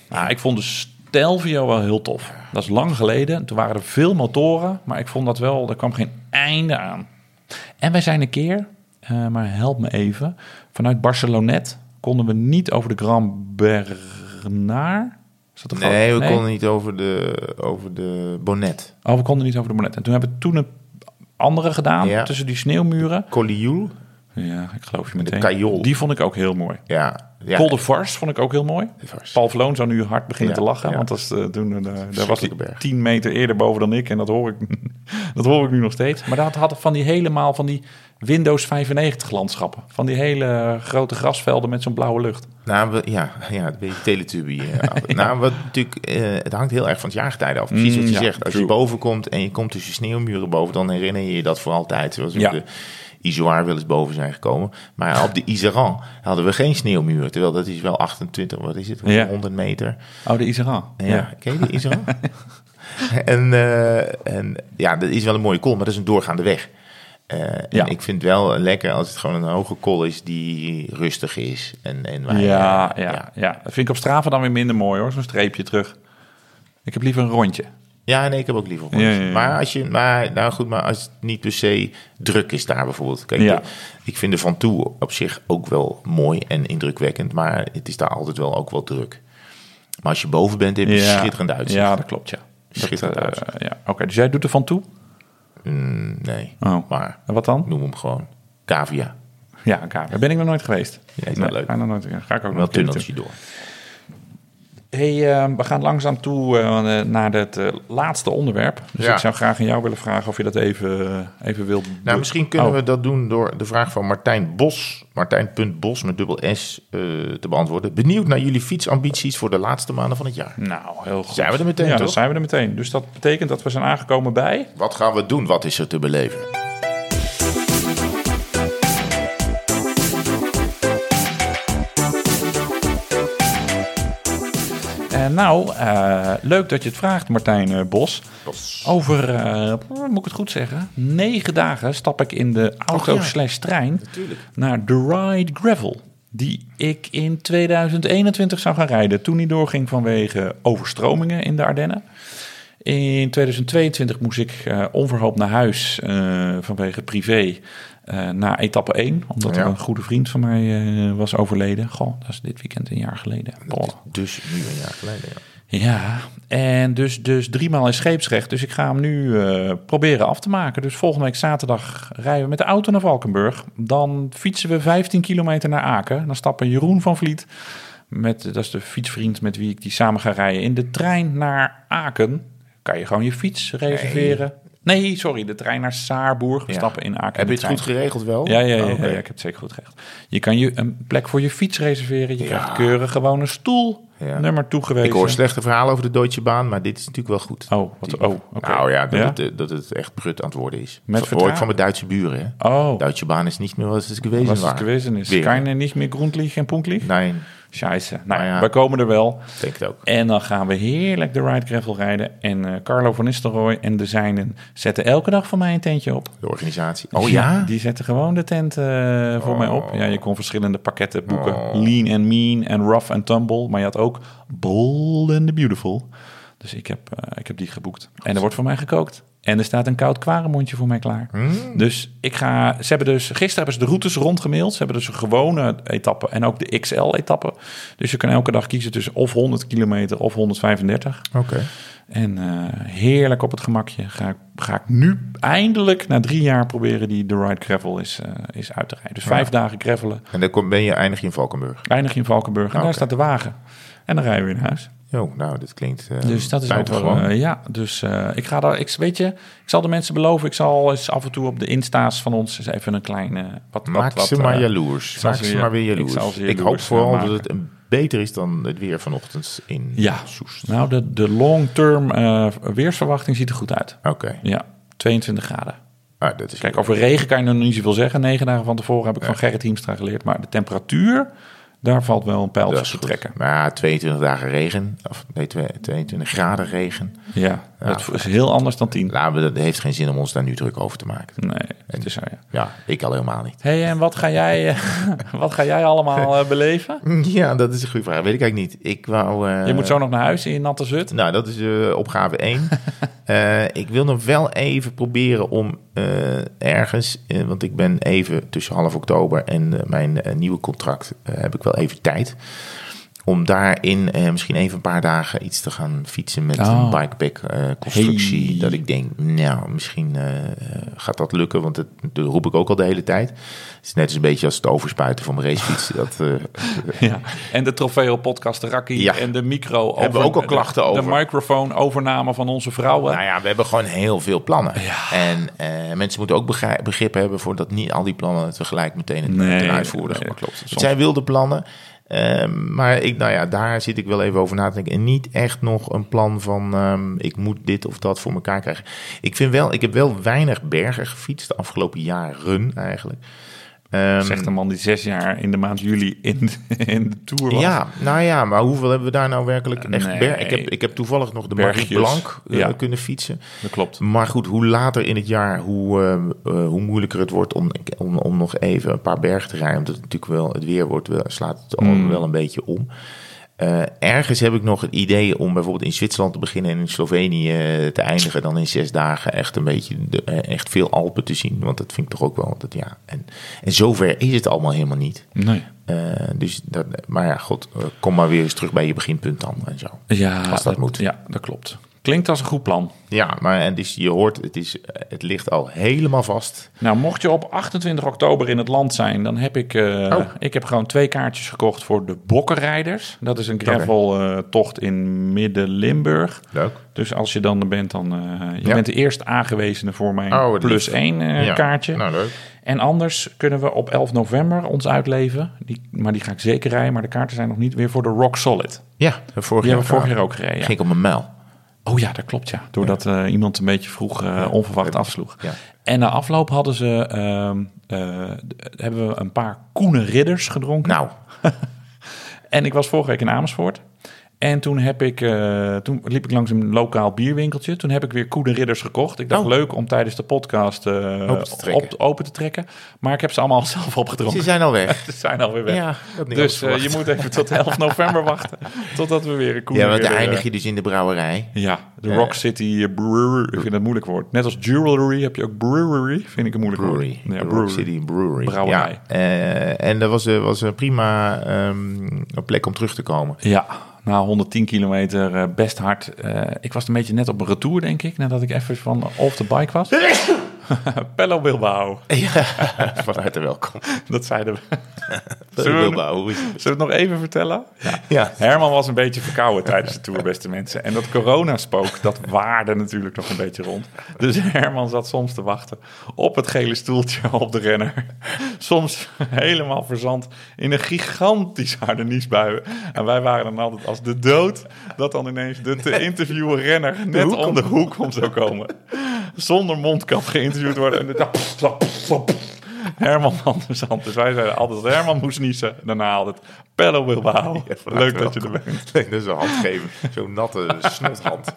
Nou, ik vond de Stelvio wel heel tof. Dat is lang geleden. Toen waren er veel motoren. Maar ik vond dat wel, er kwam geen einde aan. En wij zijn een keer, eh, maar help me even. Vanuit Barcelonet konden we niet over de Grand Bernard. Is dat de Nee, we konden niet over de, over de bonnet. Oh, we konden niet over de Bonnet. En toen hebben we toen een andere gedaan. Ja. Tussen die sneeuwmuren. Collioul? Ja, ik geloof je meteen. Cajool. Die vond ik ook heel mooi. Ja. ja. Col de Vars vond ik ook heel mooi. Paul Vloon zou nu hard beginnen Ja, te lachen. ja. Want dat is, eh, toen, eh, daar was hij. 10 meter eerder boven dan ik. En dat hoor ik, dat hoor ik nu nog steeds. Maar dat had van die helemaal van die Windows 95 landschappen. Van die hele grote grasvelden met zo'n blauwe lucht. Nou, we, ja, ja, een beetje teletubby. eh, Nou, wat natuurlijk, het hangt heel erg van het jaargetijde af. Precies wat je Mm, zegt. Als je boven komt en je komt tussen sneeuwmuren boven, dan herinner je je dat voor altijd. Zoals Ja. de Izoar wel eens boven zijn gekomen. Maar op de Iseran hadden we geen sneeuwmuren. Terwijl dat is wel 28, wat is het, Ja. 100 meter. Oh, de Iseran. Ja, ken je die Iseran? en, eh, en ja, dat is wel een mooie kol, maar dat is een doorgaande weg. Eh, en Ja. ik vind het wel lekker als het gewoon een hoge kol is die rustig is. En, en waar Ja, ja, ja, Dat vind ik op Strava dan weer minder mooi hoor. Zo'n streepje terug. Ik heb liever een rondje. Ja, nee, ik heb ook liever Ja, rondjes. ja, ja. Maar als je, maar, nou goed, maar als het niet per se druk is daar bijvoorbeeld. Kijk, de- ik vind de Van Toe op zich ook wel mooi en indrukwekkend, maar het is daar altijd wel ook wel druk. Maar als je boven bent, heb je schitterend uitzicht. Ja, dat klopt, ja. Dat, Schitterend eh, uitzicht. ja. Oké, dus jij doet er van toe? Mm, nee, Oh. maar En wat dan? noem hem gewoon cavia. Ja, kamer. Ben ik nog nooit geweest. Ja, is wel leuk. Ga, nog nooit, ga ik ook Wel nog een tunneltje door. Hey, eh, we gaan langzaam toe eh, naar het eh, laatste onderwerp. Dus Ja. ik zou graag aan jou willen vragen of je dat even, eh, even wilt Nou, misschien kunnen Oh. we dat doen door de vraag van Martijn Bos, Martijn.bos met dubbel S, te beantwoorden. Benieuwd naar jullie fietsambities voor de laatste maanden van het jaar. Nou, heel goed. Zijn we er meteen, Ja, toch? dan zijn we er meteen. Dus dat betekent dat we zijn aangekomen bij... Wat gaan we doen? Wat is er te beleven? Nou, eh, leuk dat je het vraagt, Martijn eh, Bos. Bos. Over, eh, moet ik het goed zeggen, negen dagen stap ik in de auto ja. slash trein Natuurlijk. naar The Ride Gravel. Die ik in 2021 zou gaan rijden. Toen die doorging vanwege overstromingen in de Ardennen. In 2022 moest ik eh, onverhoopt naar huis eh, vanwege privé eh naar etappe 1. Omdat Ja. er een goede vriend van mij eh, was overleden. Goh, dat is dit weekend een jaar geleden. Boah. Dus nu een jaar geleden, ja. Ja, en dus, dus driemaal in scheepsrecht. Dus ik ga hem nu eh, proberen af te maken. Dus volgende week zaterdag rijden we met de auto naar Valkenburg. Dan fietsen we 15 kilometer naar Aken. Dan stappen Jeroen van Vliet, met, dat is de fietsvriend met wie ik die samen ga rijden, in de trein naar Aken. Kan je gewoon je fiets reserveren. Nee, sorry, de trein naar Saarburg. We Ja. stappen in Aken. Heb je het goed geregeld wel? Ja, ja, ja, Oh, ja, ik heb het zeker goed geregeld. Je kan je een plek voor je fiets reserveren. Je krijgt keurig gewoon een stoel. Nummer toegewezen. Ik hoor slechte verhalen over de Deutsche Bahn, maar dit is natuurlijk wel goed. Oh, wat, oh. Nou ja, dat? Het, eh, dat het echt prut aan het worden is. Met dat hoor ik van mijn Duitse buren. Hè. Oh, Deutsche Bahn is niet meer wat het geweest was was. het geweest is. Kan je niet meer Grundlich en Punktlich? Nee, Scheisse. Nou, Nou ja. we komen er wel. denk het ook. En dan gaan we heerlijk de Ride Gravel rijden. En eh, Carlo van Nistelrooy en de zijnen zetten elke dag voor mij een tentje op. De organisatie. Oh ja? Die zetten gewoon de tent eh, voor mij op. Ja, je kon verschillende pakketten boeken. Oh. Lean and mean en rough and tumble. Maar je had ook bold and the beautiful. Dus ik heb, eh, ik heb die geboekt. En er wordt voor mij gekookt. En er staat een koud kwaremondje voor mij klaar. Hmm. Dus ik ga. Ze hebben dus. Gisteren hebben ze de routes rondgemaild. Ze hebben dus een gewone etappe en ook de XL-etappe. Dus je kan elke dag kiezen tussen of 100 kilometer of 135. Oké. En eh, heerlijk op het gemakje ga, ik- ga ik nu eindelijk na drie jaar proberen die de Ride Gravel is, eh, is uit te rijden. Dus vijf dagen gravelen. En dan kom, ben je eindig in Valkenburg. Eindig in Valkenburg en daar staat de wagen. En dan rijden we weer naar huis. Jo, nou, dit klinkt uh, Dus dat is ook wel, eh, ja, dus eh, ik ga daar, ik, weet je, ik zal de mensen beloven, ik zal eens af en toe op de insta's van ons eens even een kleine, wat, Maak wat, ze wat, maar eh, jaloers. Maak ze je- maar weer ik jaloers. Ik, hoop eh, vooral dat het een beter is dan het weer vanochtend in Ja. Soest. Nou, de, de long-term eh, weersverwachting ziet er goed uit. Oké, Ja, 22 graden. ah, dat is Kijk, over regen kan je nog niet zoveel zeggen. Negen dagen van tevoren heb ik van Gerrit Hiemstra geleerd. Maar de temperatuur, daar valt wel een pijltje te trekken. Maar ja, 22 dagen regen, of nee, twe- 22 graden regen. Ja, dat is heel anders dan 10. Laten we, dat heeft geen zin om ons daar nu druk over te maken. Nee, het is zo, ja. Ja, ik al helemaal niet. hey, en wat ga jij, eh, wat ga jij allemaal eh, beleven? Ja, dat is een goede vraag. Weet ik eigenlijk niet. Ik wou... eh, Je moet zo nog naar huis in natte zut. Nou, dat is opgave 1. Eh, ik wil nog wel even proberen om ergens, want ik ben even tussen half oktober en mijn nieuwe contract, heb ik wel even tijd. Om daarin eh, misschien even een paar dagen iets te gaan fietsen met Oh. een bikepack eh, constructie. Hey. Dat ik denk, nou, misschien eh, gaat dat lukken, want dat, dat roep ik ook al de hele tijd. Het is net als een beetje als het overspuiten van mijn racefiets. Dat, eh, Ja. En de Trofeo podcast de Rakkie Ja. en de micro. Hebben we ook al klachten de, over. De microfoon overname van onze vrouwen. Nou ja, we hebben gewoon heel veel plannen. En eh, mensen moeten ook begrip hebben voor dat niet al die plannen tegelijk meteen het Nee, uitvoeren nee, klopt. Het zijn wilde plannen. Ehm, maar ik, nou ja, daar zit ik wel even over na te denken. En niet echt nog een plan van ehm, ik moet dit of dat voor elkaar krijgen. Ik vind wel, ik heb wel weinig bergen gefietst de afgelopen jaren eigenlijk. Ehm, Zegt een man die zes jaar in de maand juli in, in de Tour was. ja, nou ja, maar hoeveel hebben we daar nou werkelijk echt Nee. ber- ik, heb, ik heb toevallig nog de Bergjes. Marie Blanc eh, Ja. kunnen fietsen. Dat klopt. Maar goed, hoe later in het jaar, hoe, eh, eh, hoe moeilijker het wordt om, om, om nog even een paar bergen te rijden. Omdat het natuurlijk wel, het weer wordt, wel, slaat het al Mm. wel een beetje om. Eh, ergens heb ik nog het idee om bijvoorbeeld in Zwitserland te beginnen en in Slovenië eh, te eindigen. Dan in zes dagen echt een beetje de, eh, echt veel Alpen te zien. Want dat vind ik toch ook wel. Dat, ja. en, en zover is het allemaal helemaal niet. Nee. Dus dat, maar ja, god, kom maar weer eens terug bij je beginpunt dan en zo. Ja, Als dat moet. Ja, dat klopt. Klinkt als een goed plan. Ja, maar en dus je hoort, het, is, het ligt al helemaal vast. Nou, mocht je op 28 oktober in het land zijn, dan heb ik, eh, Oh. ik heb gewoon twee kaartjes gekocht voor de Bokkenrijders. Dat is een gravel-tocht in Midden-Limburg. Leuk. Dus als je dan er bent, dan eh, je Ja. bent de eerste aangewezene voor mijn Oh, plus één eh, Ja. kaartje. Nou, leuk. En anders kunnen we op 11 november ons uitleven. Die, maar die ga ik zeker rijden, maar de kaarten zijn nog niet weer voor de Rock Solid. Ja, vorig Die hebben we vorig jaar jaar ook gereden. ging ik op mijn mijl. Oh ja, dat klopt ja. Doordat eh, iemand een beetje vroeg eh, onverwacht afsloeg. Ja. En na afloop hadden ze, ehm, eh, hebben we een paar koene ridders gedronken. Nou, En ik was vorige week in Amersfoort. En toen, heb ik, eh, toen liep ik langs een lokaal bierwinkeltje. Toen heb ik weer Koede Ridders gekocht. Ik dacht Oh. leuk om tijdens de podcast eh, Open te trekken. op- open te trekken. Maar ik heb ze allemaal zelf opgedronken. ze zijn al weg. Ze zijn alweer weg. Ja, dus eh, je moet even tot 11 november wachten. Totdat we weer een Koede Ja, want dan eindig je dus in de brouwerij. Ja, de Rock City Brewery. Ik vind dat een moeilijk woord. Net als jewelry heb je ook brewery. Vind ik een moeilijk Brewery. woord. Ja, Rock brewery. City Brewery. Brouwerij. Ja. En dat was, was een prima ehm, een plek om terug te komen. Ja, na 110 kilometer eh, best hard. Eh, ik was een beetje net op een retour, denk ik. Nadat ik even van off the bike was. Pello Bilbao. Ja, van harte welkom. Dat zeiden we. Zullen we, Bilbao, hoe is het? zullen we het nog even vertellen? Ja. Herman was een beetje verkouden tijdens de tour, beste mensen. En dat coronaspook, dat waarde natuurlijk nog een beetje rond. Dus Herman zat soms te wachten op het gele stoeltje op de renner. Soms helemaal verzand in een gigantisch harde niesbui. En wij waren dan altijd als de dood dat dan ineens de te interviewen renner net om de hoek om zou komen. Zonder mondkap geïnterviewd worden. En dan Herman van der Zand. Dus wij zeiden altijd dat Herman moest niezen. Daarna altijd Pello Bilbao. Ja, van Leuk dat je er bent. Nee, dat is een hand geven. Zo'n natte snothand.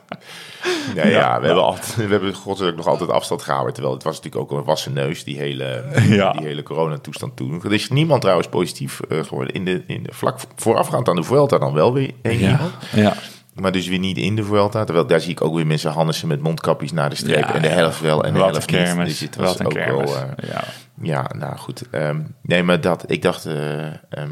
Ja, ja, we hebben, altijd, we hebben godzijdank nog altijd afstand gehouden. Terwijl het was natuurlijk ook een wassen neus, die hele, Ja. die hele coronatoestand toen. Er is niemand trouwens positief eh, geworden. In de, in de, vlak voorafgaand aan de Vuelta dan wel weer één iemand. ja. Maar dus weer niet in de Vuelta. Terwijl daar zie ik ook weer mensen Hannessen met mondkapjes naar de streep. Ja, en de helft wel en de Wat helft niet. kermis. Dus het was Wat een ook kermis. wel... eh, ja. ja, nou goed. Ehm, nee, maar dat, ik dacht... ehm,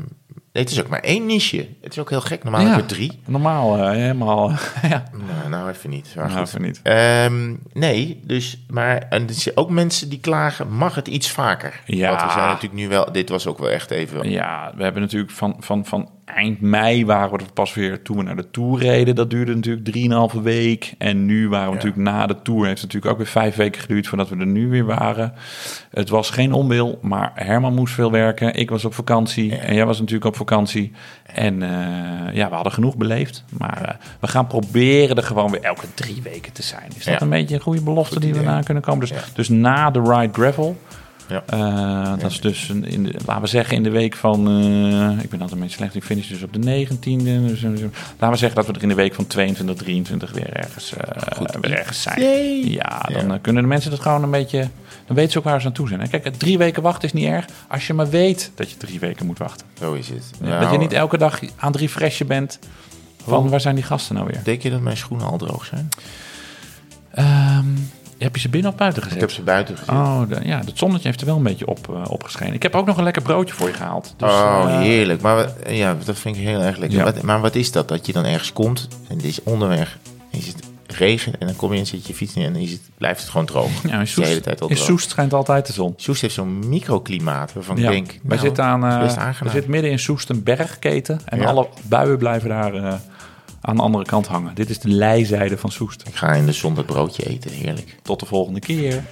nee, het is ook maar één niche. Het is ook heel gek. Normaal Ja. heb je drie. Normaal eh, helemaal... ja, Nou, nou even niet. Maar nou, goed. even niet. Ehm, nee, dus, maar en er zijn ook mensen die klagen, mag het iets vaker? Ja. Want we zijn natuurlijk nu wel, dit was ook wel echt even, Ja, we hebben natuurlijk van, van, van eind mei waren we er pas weer toen we naar de Tour reden. Dat duurde natuurlijk 3,5 week. En nu waren we Ja. natuurlijk na de Tour. Heeft het natuurlijk ook weer vijf weken geduurd voordat we er nu weer waren. Het was geen onwil, maar Herman moest veel werken. Ik was op vakantie en jij was natuurlijk op vakantie. En eh, ja, we hadden genoeg beleefd. Maar eh, we gaan proberen er gewoon weer elke drie weken te zijn. Is dat Ja. een beetje een goede belofte Goed die we na kunnen komen? Dus, Ja. dus na de Ride Gravel... Ja. Eh, dat is dus, een- in de, laten we zeggen, in de week van... eh, ik ben altijd een beetje slecht, ik finish dus op de 19e. Dus, eh, laten we zeggen dat we er in de week van 22, 23 weer ergens, weer ergens zijn. Ja, dan Ja. kunnen de mensen dat gewoon een beetje... Dan weten ze ook waar ze aan toe zijn. hè. Kijk, drie weken wachten is niet erg als je maar weet dat je drie weken moet wachten. zo is het. dat Nou, je niet elke dag aan drie fresje bent van waar zijn die gasten nou weer? Denk je dat mijn schoenen al droog zijn? Ehm, heb je ze binnen of buiten gezet? Ik heb ze buiten gezet. Oh, de- ja, het zonnetje heeft er wel een beetje op, eh, opgeschenen. Ik heb ook nog een lekker broodje voor je gehaald. Dus, oh, eh, heerlijk. Maar wat- ja, dat vind ik heel erg lekker. Ja. Wat, maar wat is dat? Dat je dan ergens komt en het is onderweg, is het regen en dan kom je en zit je fiets neer en dan is het, blijft het gewoon droog. Ja, in is de hele Soest, tijd al in. Soest schijnt altijd de zon. Soest heeft zo'n microklimaat waarvan Ja, ik denk, wij nou, zitten aan, is eh zitten midden in Soest een bergketen. En Ja. alle buien blijven daar aan de andere kant hangen. Dit is de leizijde van Soest. Ik ga in de zon dat broodje eten, heerlijk. Tot de volgende keer.